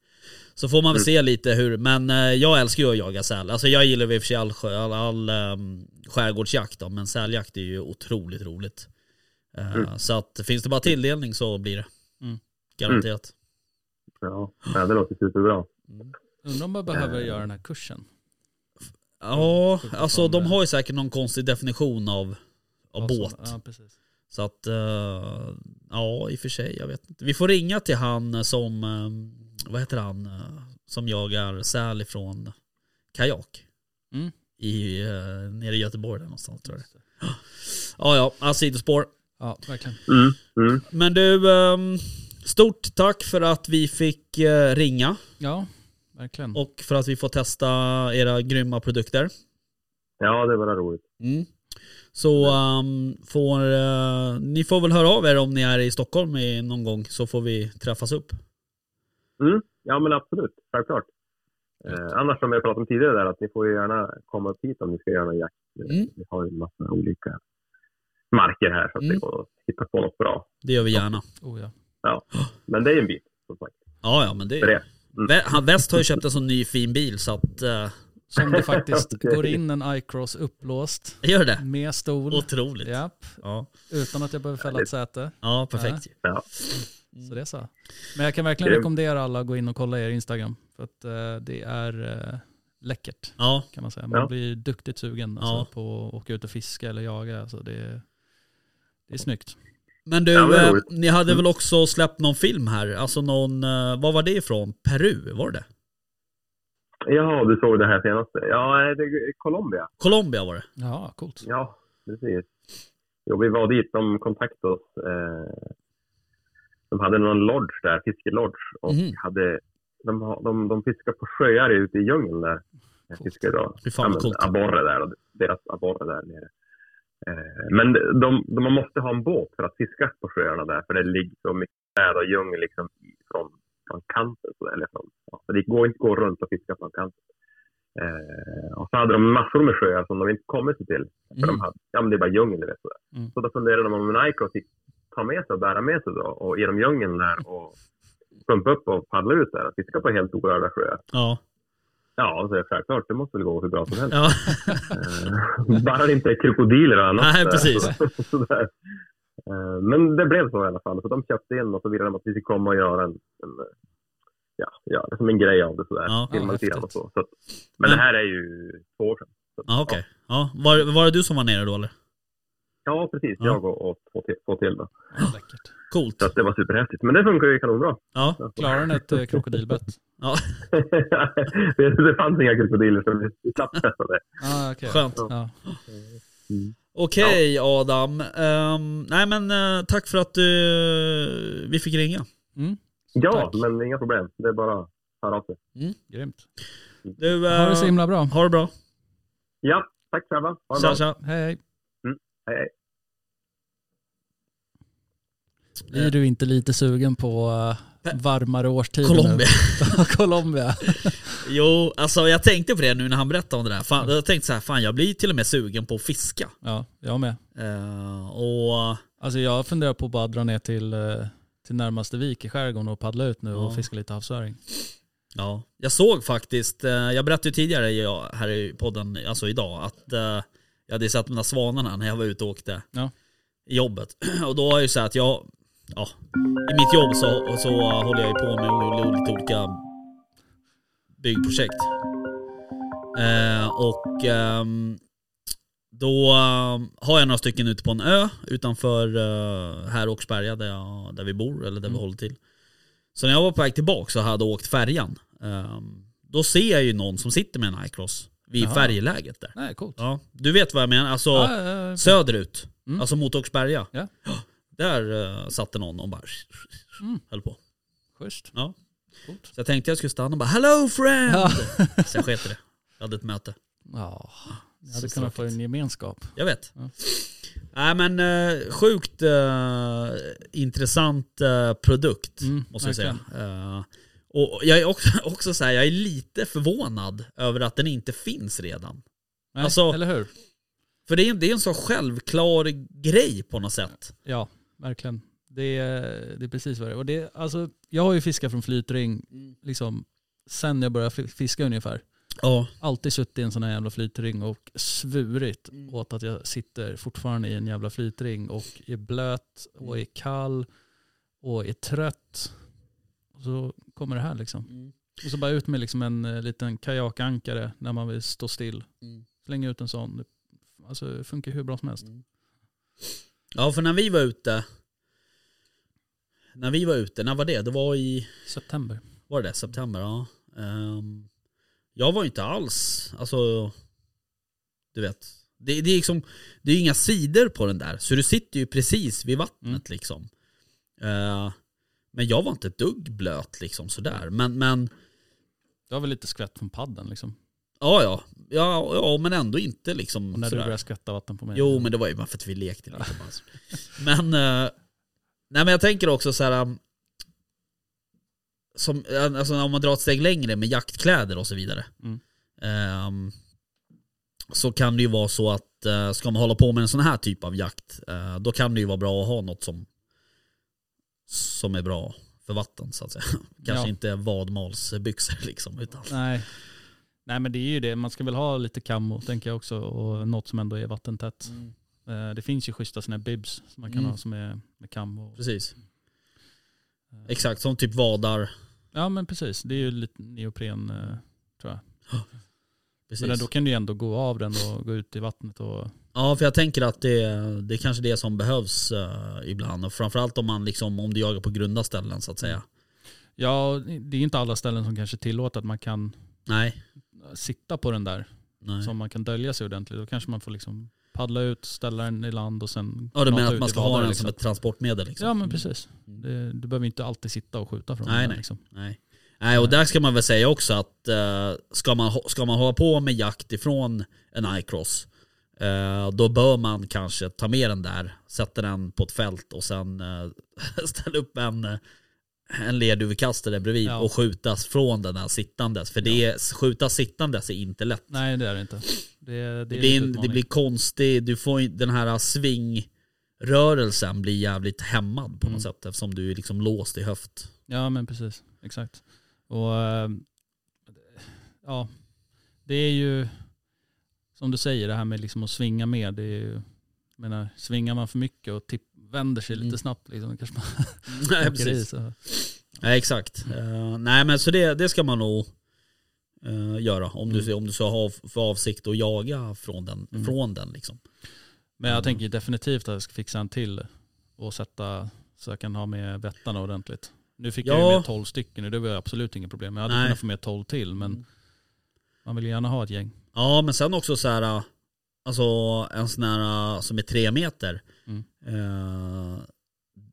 Så får man väl se lite hur, men eh, jag älskar ju att jaga säl. Alltså jag gillar i och för sig all, sjö- all, all um, skärgårdsjakt då, men säljakt är ju otroligt roligt. Eh, Mm. Så att finns det bara tilldelning så blir det. Mm. Garanterat. Ja, ja det låter superbra. Undrar om man behöver göra den här kursen. Ja, alltså de eh, har ju säkert någon konstig definition av, av som- båt. Ja precis. Så att, eh, ja i och för sig, jag vet inte. Vi får ringa till han som, eh, vad heter han, eh, som jagar säl ifrån kajak. Mm. I, uh, nere i Göteborg där någonstans tror jag. [GASPS] Ja, ja, ja, sidospår. Ja verkligen. Mm, mm. Men du, ehm, stort tack för att vi fick eh, ringa Ja, verkligen. och för att vi får testa era grymma produkter. Ja, det var roligt. Mm. Så ehm, får, eh, ni får väl höra av er om ni är i Stockholm i, någon gång så får vi träffas upp. Mm. Ja, men absolut. Självklart. Eh, annars som jag pratade om tidigare där, att ni får ju gärna komma upp hit om ni ska göra någon jakt. Mm. Vi har ju en massa olika marker här så att Mm. det går att hitta på något bra. Det gör vi gärna. Oh, ja. Ja. Men det är ju en bit, som sagt. Ja, ja men det det. Mm. Väst har ju köpt en sån ny fin bil så att, eh, Som det faktiskt [LAUGHS] Okej. går in en iCross upplåst gör det. med stol. Otroligt. Japp, Ja, utan att jag behöver fälla ett säte. ja perfekt. Ja. Så det är så. Men jag kan verkligen rekommendera alla att gå in och kolla er Instagram. För att eh, det är eh, läckert Ja, kan man säga. Man Ja. blir duktigt sugen alltså, Ja. på att åka ut och fiska eller jaga. Alltså, det, är, det är snyggt. men du, Ja, eh, ni hade Mm. väl också släppt någon film här? Alltså någon, eh, vad var det ifrån? Peru, var det Jaha, du såg det här senaste. Ja, det är Colombia. Colombia var det. Ja, coolt. Ja, precis. Jo, vi var dit. De kontaktade oss. De hade någon lodge där, fiskelodge. Och Mhm. hade, de, de, de fiskar på sjöar ute i djungeln där. Jag fiskar då. Coolt. Abborre där. Deras abborre där nere. Eh, men de, de, man måste ha en båt för att fiska på sjöarna där. För det ligger så mycket träd och djungel liksom från, från kanten. Så, eller från, ja, så det går inte att gå runt och fiska från kanten. Eh, och så hade de massor med sjöar som de inte kommit sig till. För de Mm. hade, ja men det är bara djungel, du vet. Sådär. Mm. Så då funderade de om en Icos ta med sig och bära med sig då och genom djungeln där och pumpa upp och paddla ut där och fiska på helt orörda sjöar. Ja. Ja, så är självklart. Det måste väl gå hur bra som helst. ja. Eh, bara det inte är krokodiler och annat. Nej, precis. Så- sådär. Eh, Men det blev så i alla fall. Så de köpte in och så ville de att vi skulle komma och göra en, en ja, göra som en grej av det sådär. Ja, Filma ja, och så. så att, men Men- det här är ju två år sedan. Så att, Ja okej. Ja, var, var det du som var nere då eller? Ja, precis. Ja. Jag och, och två, till, två till då. Ja, läckert. Coolt. Så att det var superhäftigt. Men det funkar ju kanonbra. Ja. Klarar den ett eh, krokodilbett? [LAUGHS] ja. [LAUGHS] det, fanns inga krokodiler så vi- slapp testa det. Ah, okay. Skönt. Ja. Okej Adam. Ehm, nej men eh, tack för att du, vi fick ringa. Mm, Ja, Tack. men inga problem. Det är bara att höra av sig. grymt. Du, Ha det så eh, himla bra. ha det bra. Ja, tack grabbar. Ha det Tja bra. tja. Hej hej. Hej, hej. Blir du inte lite sugen på eh, varmare årstider Colombia. [LAUGHS] Colombia. [LAUGHS] Jo, alltså jag tänkte på det nu när han berättade om det där. Fan, jag tänkte så här, fan jag blir till och med sugen på att fiska. Ja, jag med. Eh, och Alltså jag funderar på att bara dra ner till, eh, till närmaste vik i skärgården och paddla ut nu Ja. och fiska lite havsöring. ja, jag såg faktiskt, jag berättade ju tidigare här i podden, alltså idag, att jag hade sett de där svanarna när jag var ute och åkte Ja. i jobbet. [CLEARS THROAT] Och då är ju så att jag, ja, i mitt jobb så, så håller jag på med lite olika byggprojekt. Eh, och ehm, då eh, har jag några stycken ute på en ö utanför uh, här Åkersberga där, jag, där vi bor, eller där vi Mm. håller till. Så när jag var på väg tillbaka och hade åkt färjan, ehm, då ser jag ju någon som sitter med en iCross vid Jaha. färjeläget där. Nej, coolt. Ja, du vet vad jag menar, alltså Ja, ja, ja. söderut, Mm. alltså mot Åkersberga. Ja. Där uh, satt det någon och bara Mm. höll på. Schysst. Ja. Coolt. Så jag tänkte jag skulle stanna och bara 'Hello friend' Ja. Jag sket det. Jag hade ett möte. Ja, jag hade Så kunnat få en gemenskap. Jag vet. Ja. Nej men eh, sjukt eh, intressant eh, produkt Mm, måste jag säga. Eh, och jag är också, [LAUGHS] också så här, jag är lite förvånad över att den inte finns redan. Nej, Alltså- eller hur? För det är, det är en så självklar grej på något sätt. Ja, verkligen. Det är, det är precis vad det är. Och det, alltså, jag har ju fiskat från flytring liksom, sen jag började fiska ungefär. Ja. Alltid suttit i en sån här jävla flytring och svurit Mm. åt att jag sitter fortfarande i en jävla flytring och är blöt och är kall och är trött. Och så kommer det här liksom. Och så bara ut med liksom en eh, liten kajakankare när man vill stå still. Mm. Slänga ut en sån. Alltså det funkar hur bra som helst. Ja för när vi var ute, när vi var ute, när var det? Det var i September. Var det? September? Ja. Ehm, jag var ju inte alls, alltså, du vet. Det, det är liksom, det är inga sidor på den där. Så du sitter ju precis vid vattnet Mm. liksom. Eh, men jag var inte ett dugg blöt liksom sådär. Men, men Det var väl lite skvätt från padden liksom. Ja, ja, ja, ja, men ändå inte liksom Och när du sådär. började skvätta vatten på mig. Jo, men det var ju bara för att vi lekte lite. Men, eh, nej men jag tänker också så här. um, Som, alltså om man drar ett steg längre med jaktkläder och så vidare. Mm. ehm, så kan det ju vara så att eh, ska man hålla på med en sån här typ av jakt, eh, då kan det ju vara bra att ha något som, som är bra för vatten så att säga. [LAUGHS] Kanske Ja. inte vadmalsbyxor liksom. Utan, Nej. Nej men det är ju det, man ska väl ha lite kammo tänker jag också och något som ändå är vattentätt. Eh, Det finns ju schyssta sådana här bibs som man kan Mm. ha som är med kammo. Precis. Eh, Exakt, som typ vadar. Ja men precis, det är ju lite neopren eh, tror jag. Precis. Men då kan du ju ändå gå av den och gå ut i vattnet och Ja, för jag tänker att det, det är kanske det som behövs eh, ibland. Och framförallt om man liksom, om du jagar på grunda ställen så att säga. ja, det är inte alla ställen som kanske tillåter att man kan Nej. Sitta på den där. Nej. Så om man kan dölja sig ordentligt. Då kanske man får liksom paddla ut, ställa den i land och sen ja, du menar att man ska ha den liksom. som ett transportmedel liksom? Ja men precis. Mm. Det, du behöver inte alltid sitta och skjuta från Nej, den. nej. Liksom. Nej. Nej, och där ska man väl säga också att eh, ska, man, ska man hålla på med jakt ifrån en iCross eh, då bör man kanske ta med den där, sätta den på ett fält och sen eh, [LAUGHS] ställa upp en, en lerduvekastare bredvid Ja. och skjutas från den här sittandes. För det är, skjuta sittandes är inte lätt. Nej det är det inte. Det, det, Det blir, en, det blir konstigt, du får den här svingrörelsen blir jävligt hämmad på något Mm. sätt eftersom du är liksom låst i höft. Ja men precis, exakt. Och eh, ja, det är ju som du säger det här med liksom att svinga med. Det är ju, menar, svingar man för mycket och tipp, vänder sig Mm. lite snabbt liksom, kanske man [LAUGHS] Nej, i. precis. Så. Nej, exakt. Eh, nej men så det, det ska man nog eh, göra om, du, Mm. om du så har för avsikt att jaga från den. Mm. Från den liksom. Men jag Mm. tänker definitivt att jag ska fixa en till och sätta så jag kan ha med vättarna ordentligt. Nu fick jag Ja. ju med 12 stycken och det var absolut inget problem. Jag hade Nej. kunnat få med 12 till men Mm. man vill gärna ha ett gäng. Ja men sen också så här, alltså en sån här som är tre meter. Mm. Eh,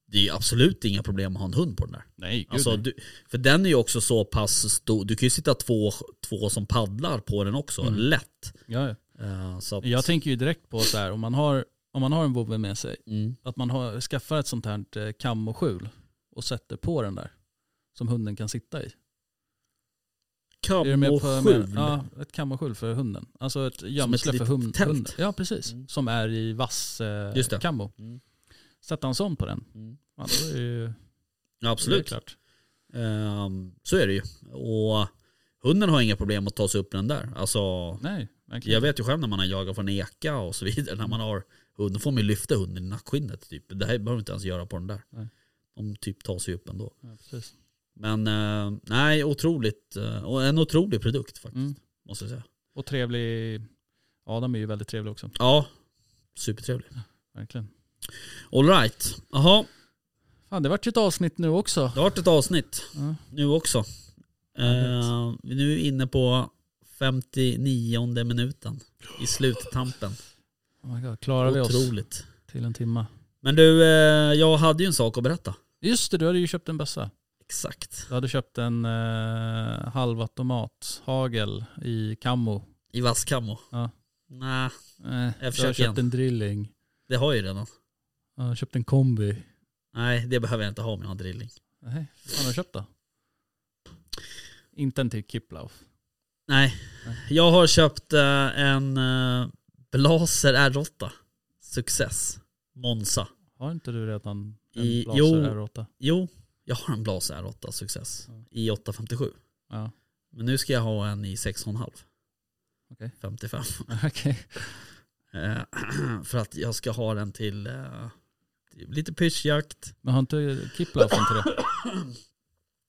det är ju absolut inga problem att ha en hund på den där. Nej, gud Alltså, nej. du, för den är ju också så pass stor, du kan ju sitta två, två som paddlar på den också, Mm. lätt. Ja, ja. Eh, så att, Jag tänker ju direkt på så här, om man har, om man har en vovve med sig, mm. att man har, skaffar ett sånt här eh, kammoskjul och sätter på den där. Som hunden kan sitta i. Är? Kammoskjul. Ja, ett kammoskjul för hunden. Alltså ett gömsle för hund, hunden. Ja, precis. Mm. Som är i vass eh, Just det. kammo. Mm. Sätta en sån på den. Mm. Ja, då är ju är absolut. klart. Ehm, så är det ju. Och hunden har inga problem att ta sig upp den där. Alltså, Nej, verkligen. jag vet ju själv när man har jagat från eka och så vidare. När man har hund, då får man ju lyfta hunden i nackskinnet. Typ. Det här behöver man inte ens göra på den där. Nej. De typ tar sig upp ändå. Ja, precis. Men eh, nej, otroligt. eh, och en otrolig produkt faktiskt. Mm. Måste jag säga. Och trevlig. Adam är ju väldigt trevlig också. Ja, supertrevlig. Verkligen. Alright, jaha. Fan det vart ju ett avsnitt nu också. Det har varit ett avsnitt Ja. nu också. Eh, vi är nu inne på 59 minuten i sluttampen. Oh my God, klarar vi oss Otroligt. till en timma? Men du, jag hade ju en sak att berätta. Just det, du hade ju köpt en bössa. Exakt. Du hade köpt en eh, halvautomat hagel i kammo. I vasskammo. Ja. Nej, Eh, du har försöker köpt igen. en drilling. det har jag ju redan. Jag har köpt en kombi. Nej, det behöver jag inte ha om jag har drilling. Nej, vad har du köpt då? Inte en till Kiplauf. Nej, jag har köpt eh, en eh, Blaser R8. Success. Monza. Har inte du redan en I- Blaser jo. R8? Jo, jag har en Blaser R8 Success Ja. i 857. Ja, Men nu ska jag ha en i 6,5. Okej. 55. [LAUGHS] okej. Eh, [CLEARS THROAT] för att jag ska ha den till eh, lite pyschjakt Men har inte Kiplauf inte det?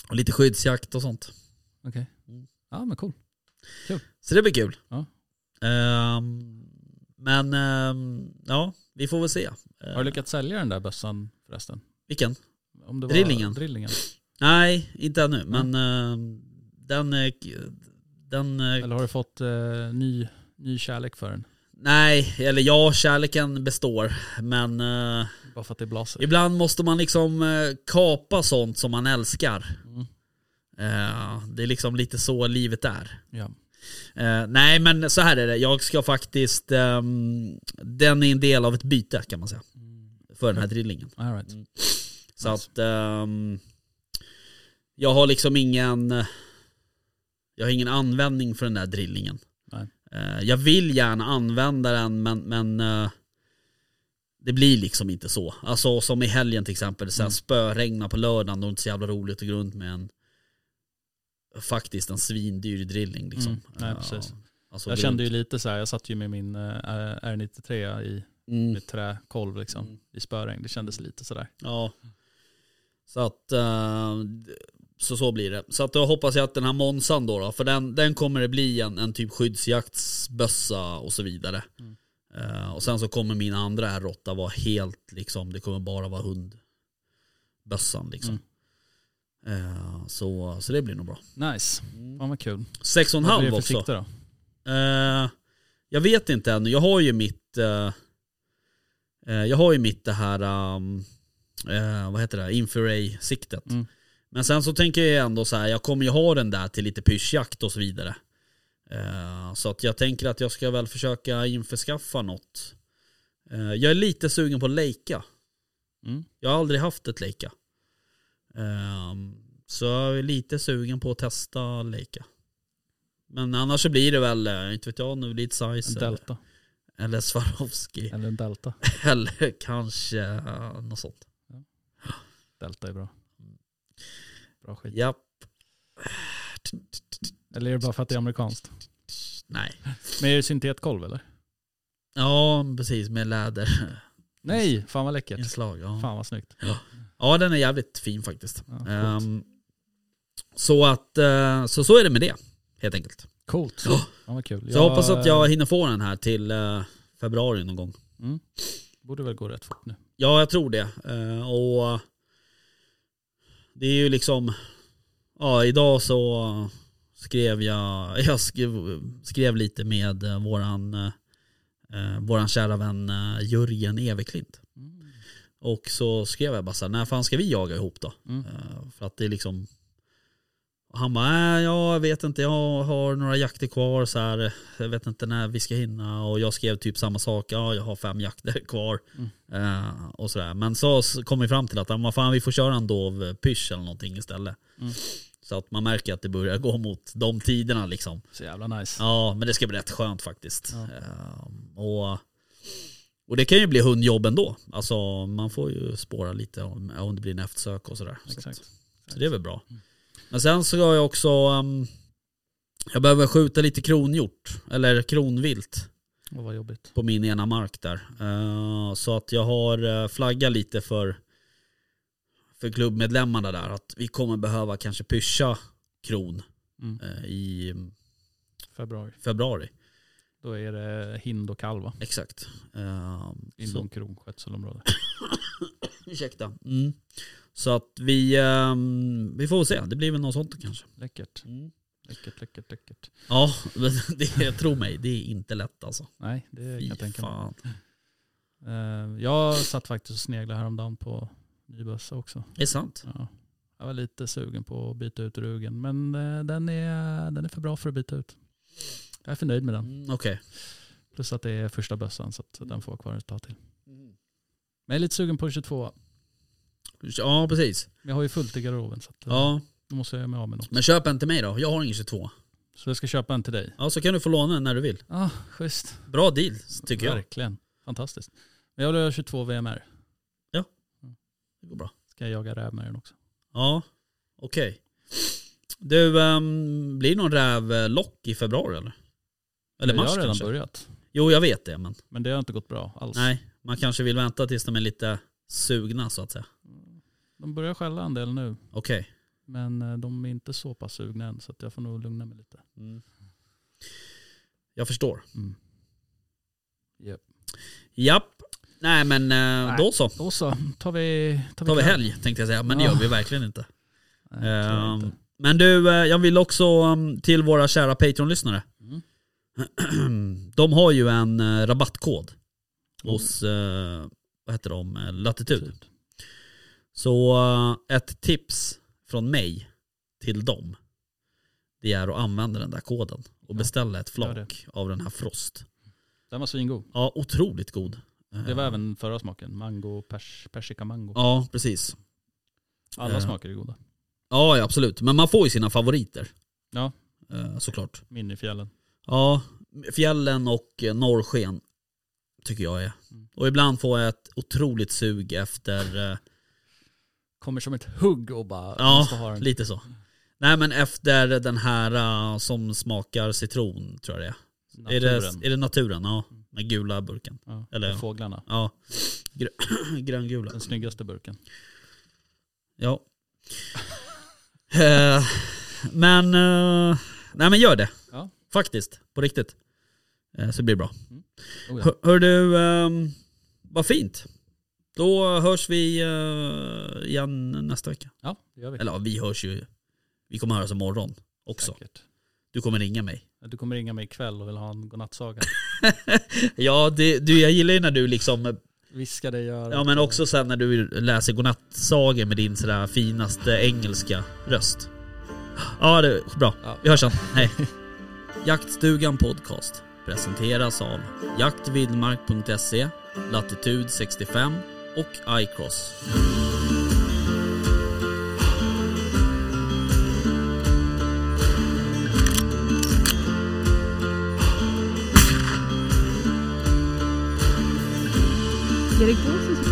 [CLEARS THROAT] och lite skyddsjakt och sånt. Okej. Mm. Ja men cool. Så det blir kul. Ja. Ehm, men ehm, ja, vi får väl se. Har du lyckats sälja den där bössan förresten? Vilken? Om det var Drillingen? Drillingen. Nej, inte ännu. Men ehm, den... eh, den eh, Eller har du fått eh, ny, ny kärlek för den? nej, eller ja, kärleken består. Men eh, Bara för att det är Blaser? ibland måste man liksom kapa sånt som man älskar. Mm. Det är liksom lite så livet är. Ja. Eh, nej men så här är det, jag ska faktiskt, ehm, den är en del av ett byte kan man säga. För den här drillingen. All right. Så Nice. att ehm, jag har liksom ingen, jag har ingen användning för den där drillingen. Nej. Eh, jag vill gärna använda den men, men eh, det blir liksom inte så. Alltså som i helgen till exempel, här Mm. spöregna på lördagen, då är det inte så jävla roligt att gå runt med en faktiskt en svindyr drilling liksom. Mm. Nej, Ja, precis. alltså Jag kände ju lite så här, jag satt ju med min eh, R93 i Mm. med träkolv liksom, Mm. i spöregn. Det kändes lite sådär. Ja. Så att, eh, så så blir det. Så att då hoppas jag att den här Monsan då, då för den, den kommer det bli en, en typ skyddsjaktsbössa och så vidare. Mm. Eh, och sen så kommer min andra R8 vara helt liksom, det kommer bara vara hundbössan liksom. Eh, så, så det blir nog bra. Nice, fan vad kul. Sex och en halv också. sikte då? Eh, jag vet inte ännu. Jag har ju mitt Jag har ju mitt det här um, eh, Vad heter det? Infraray-siktet. Mm. Men sen så tänker jag ändå så här, jag kommer ju ha den där till lite pyschjakt och så vidare. Eh, så att jag tänker att jag ska väl försöka införskaffa något. Eh, jag är lite sugen på Leica. Mm. Jag har aldrig haft ett Leica. Eh, så jag är lite sugen på att testa Leica. Men annars så blir det väl, eh, inte vet jag, nu lite size eller, Delta. eller Swarovski. Eller en Delta. [LAUGHS] Eller kanske uh, något sånt. Delta är bra. Bra skit. Japp. Eller är det bara för att det är amerikanskt? Nej. Men är det syntetkolv eller? Ja, precis med läderinslag. Nej, fan vad läckert. Ja. Fan vad snyggt. ja, den är jävligt fin faktiskt. Ja. Ehm, så att, eh, så, så är det med det. Helt enkelt. Coolt. Ja. Fan vad kul. Så jag hoppas att jag hinner få den här till eh, februari någon gång. Mm. Borde väl gå rätt fort nu. Ja, jag tror det. Eh, och det är ju liksom, ja idag så skrev jag, [LAUGHS] jag skrev, skrev lite med eh, våran, eh, våran kära vän eh, Jörgen Everklint. Mm. Och så skrev jag bara så här, när fan ska vi jaga ihop då? Mm. Eh, för att det är liksom och han bara, äh, jag vet inte, jag har några jakter kvar så här. Jag vet inte när vi ska hinna. Och jag skrev typ samma sak, ja jag har fem jakter [LAUGHS] kvar. Eh, och sådär. Men så kom vi fram till att, ja, fan vi får köra en dov pysch eller någonting istället. Mm. Så att man märker att det börjar gå mot de tiderna liksom. Så jävla nice. Ja, men det ska bli rätt skönt faktiskt. Ja. Ehm, och, och det kan ju bli hundjobb ändå. Alltså man får ju spåra lite om, om det blir en eftersök och sådär. Så, Exakt. att, så det är väl bra. Men sen så har jag också, ehm, jag behöver skjuta lite kronhjort, eller kronvilt Åh vad jobbigt. på min ena mark där. Eh, så att jag har eh, flaggat lite för, för klubbmedlemmarna där att vi kommer behöva kanske pyscha kron Mm. eh, i, Februari. februari. Då är det hind och kalv va? Exakt. Um, Inom kronskötselområdet. [COUGHS] ursäkta. Mm. Så att vi, ehm, vi får väl se. Det blir väl något sånt kanske. Läckert. Mm. Läckert, läckert, läckert. Ja, [LAUGHS] men det, tro mig, det är inte lätt alltså. Nej, det kan Fy jag tänka mig. fan. Eh, Jag satt faktiskt och sneglade häromdagen på ny bössa också. Det är sant. Ja. Jag var lite sugen på att byta ut rugen, men eh, den är, den är för bra för att byta ut. Jag är för nöjd med den. Mm, Okej. Plus att det är första bössan så att den får vara kvar ett tag till. Men jag är lite sugen på en 22. Ja, precis. Jag har ju fullt i garderoben så att, eh, Ja, då måste jag göra mig av med något. men köp en till mig då. Jag har ingen 22. Så jag ska köpa en till dig. Ja, så kan du få låna den när du vill. Ja, schysst. Bra deal, tycker jag. Verkligen. Fantastiskt. Men jag vill ha 22 VMR. Det går bra. Ska jag jaga räv med den också. Ja, okej. Du, um, blir det någon rävlock i februari eller? Eller jag mars har redan kanske? börjat. Jo, jag vet det, men Men det har inte gått bra alls. nej. Man kanske vill vänta tills de är lite sugna så att säga. De börjar skälla en del nu. Okej. Men eh, de är inte så pass sugna än så att jag får nog lugna mig lite. Mm. Jag förstår. Mm. Yep. Japp. Nej men eh, Nej. då så. Då så, tar vi, tar vi, Tar vi helg tänkte jag säga, men det Ja. gör vi verkligen inte. Nej, Ehm, inte. men du, eh, jag vill också um, till våra kära Patreon-lyssnare. Mm. [CLEARS THROAT] De har ju en rabattkod Oh. hos, vad heter de, Eh, Latitud. Så eh, ett tips från mig till dem, det är att använda den där koden och beställa ett flak av den här Frost. Den var svingod. Ja, otroligt god. Det var Eh, även förra smaken. Mango, pers, persika mango. Ja, precis. Alla eh. smaker är goda. Ja, ja, absolut. Men man får ju sina favoriter. Ja. Såklart. Min i fjällen. Ja, fjällen och norrsken tycker jag är. Mm. Och ibland får jag ett otroligt sug efter, Kommer som ett hugg och bara ja, den. lite så. Nej men efter den här eh, som smakar citron tror jag det är. Är det, Naturen. är det naturen? Ja, med gula burken. ja, eller- fåglarna. Ja, Grö- [CLEARS THROAT] gröngula. Den snyggaste burken. Ja. [LAUGHS] Eh, men, eh, nej men gör det. Ja. Faktiskt, på riktigt. Eh, så blir det bra. Oh, ja. Hör, hör du, um, vad fint. Då hörs vi eh, igen nästa vecka. ja, det gör vi. Eller ja, vi hörs ju, vi kommer höras imorgon också. Säkert. Du kommer ringa mig. Du kommer ringa mig ikväll och vill ha en godnattsaga. [LAUGHS] Ja, det, du, jag gillar ju när du liksom, Viska dig i örat. ja men också sen när du läser godnattsagor med din sådär finaste engelska röst. Ja, det är bra. Ja. Vi hörs sen. Hej. [LAUGHS] Jaktstugan Podcast presenteras av jaktvildmark.se, Latitud 65 och iCross. Erik Dawson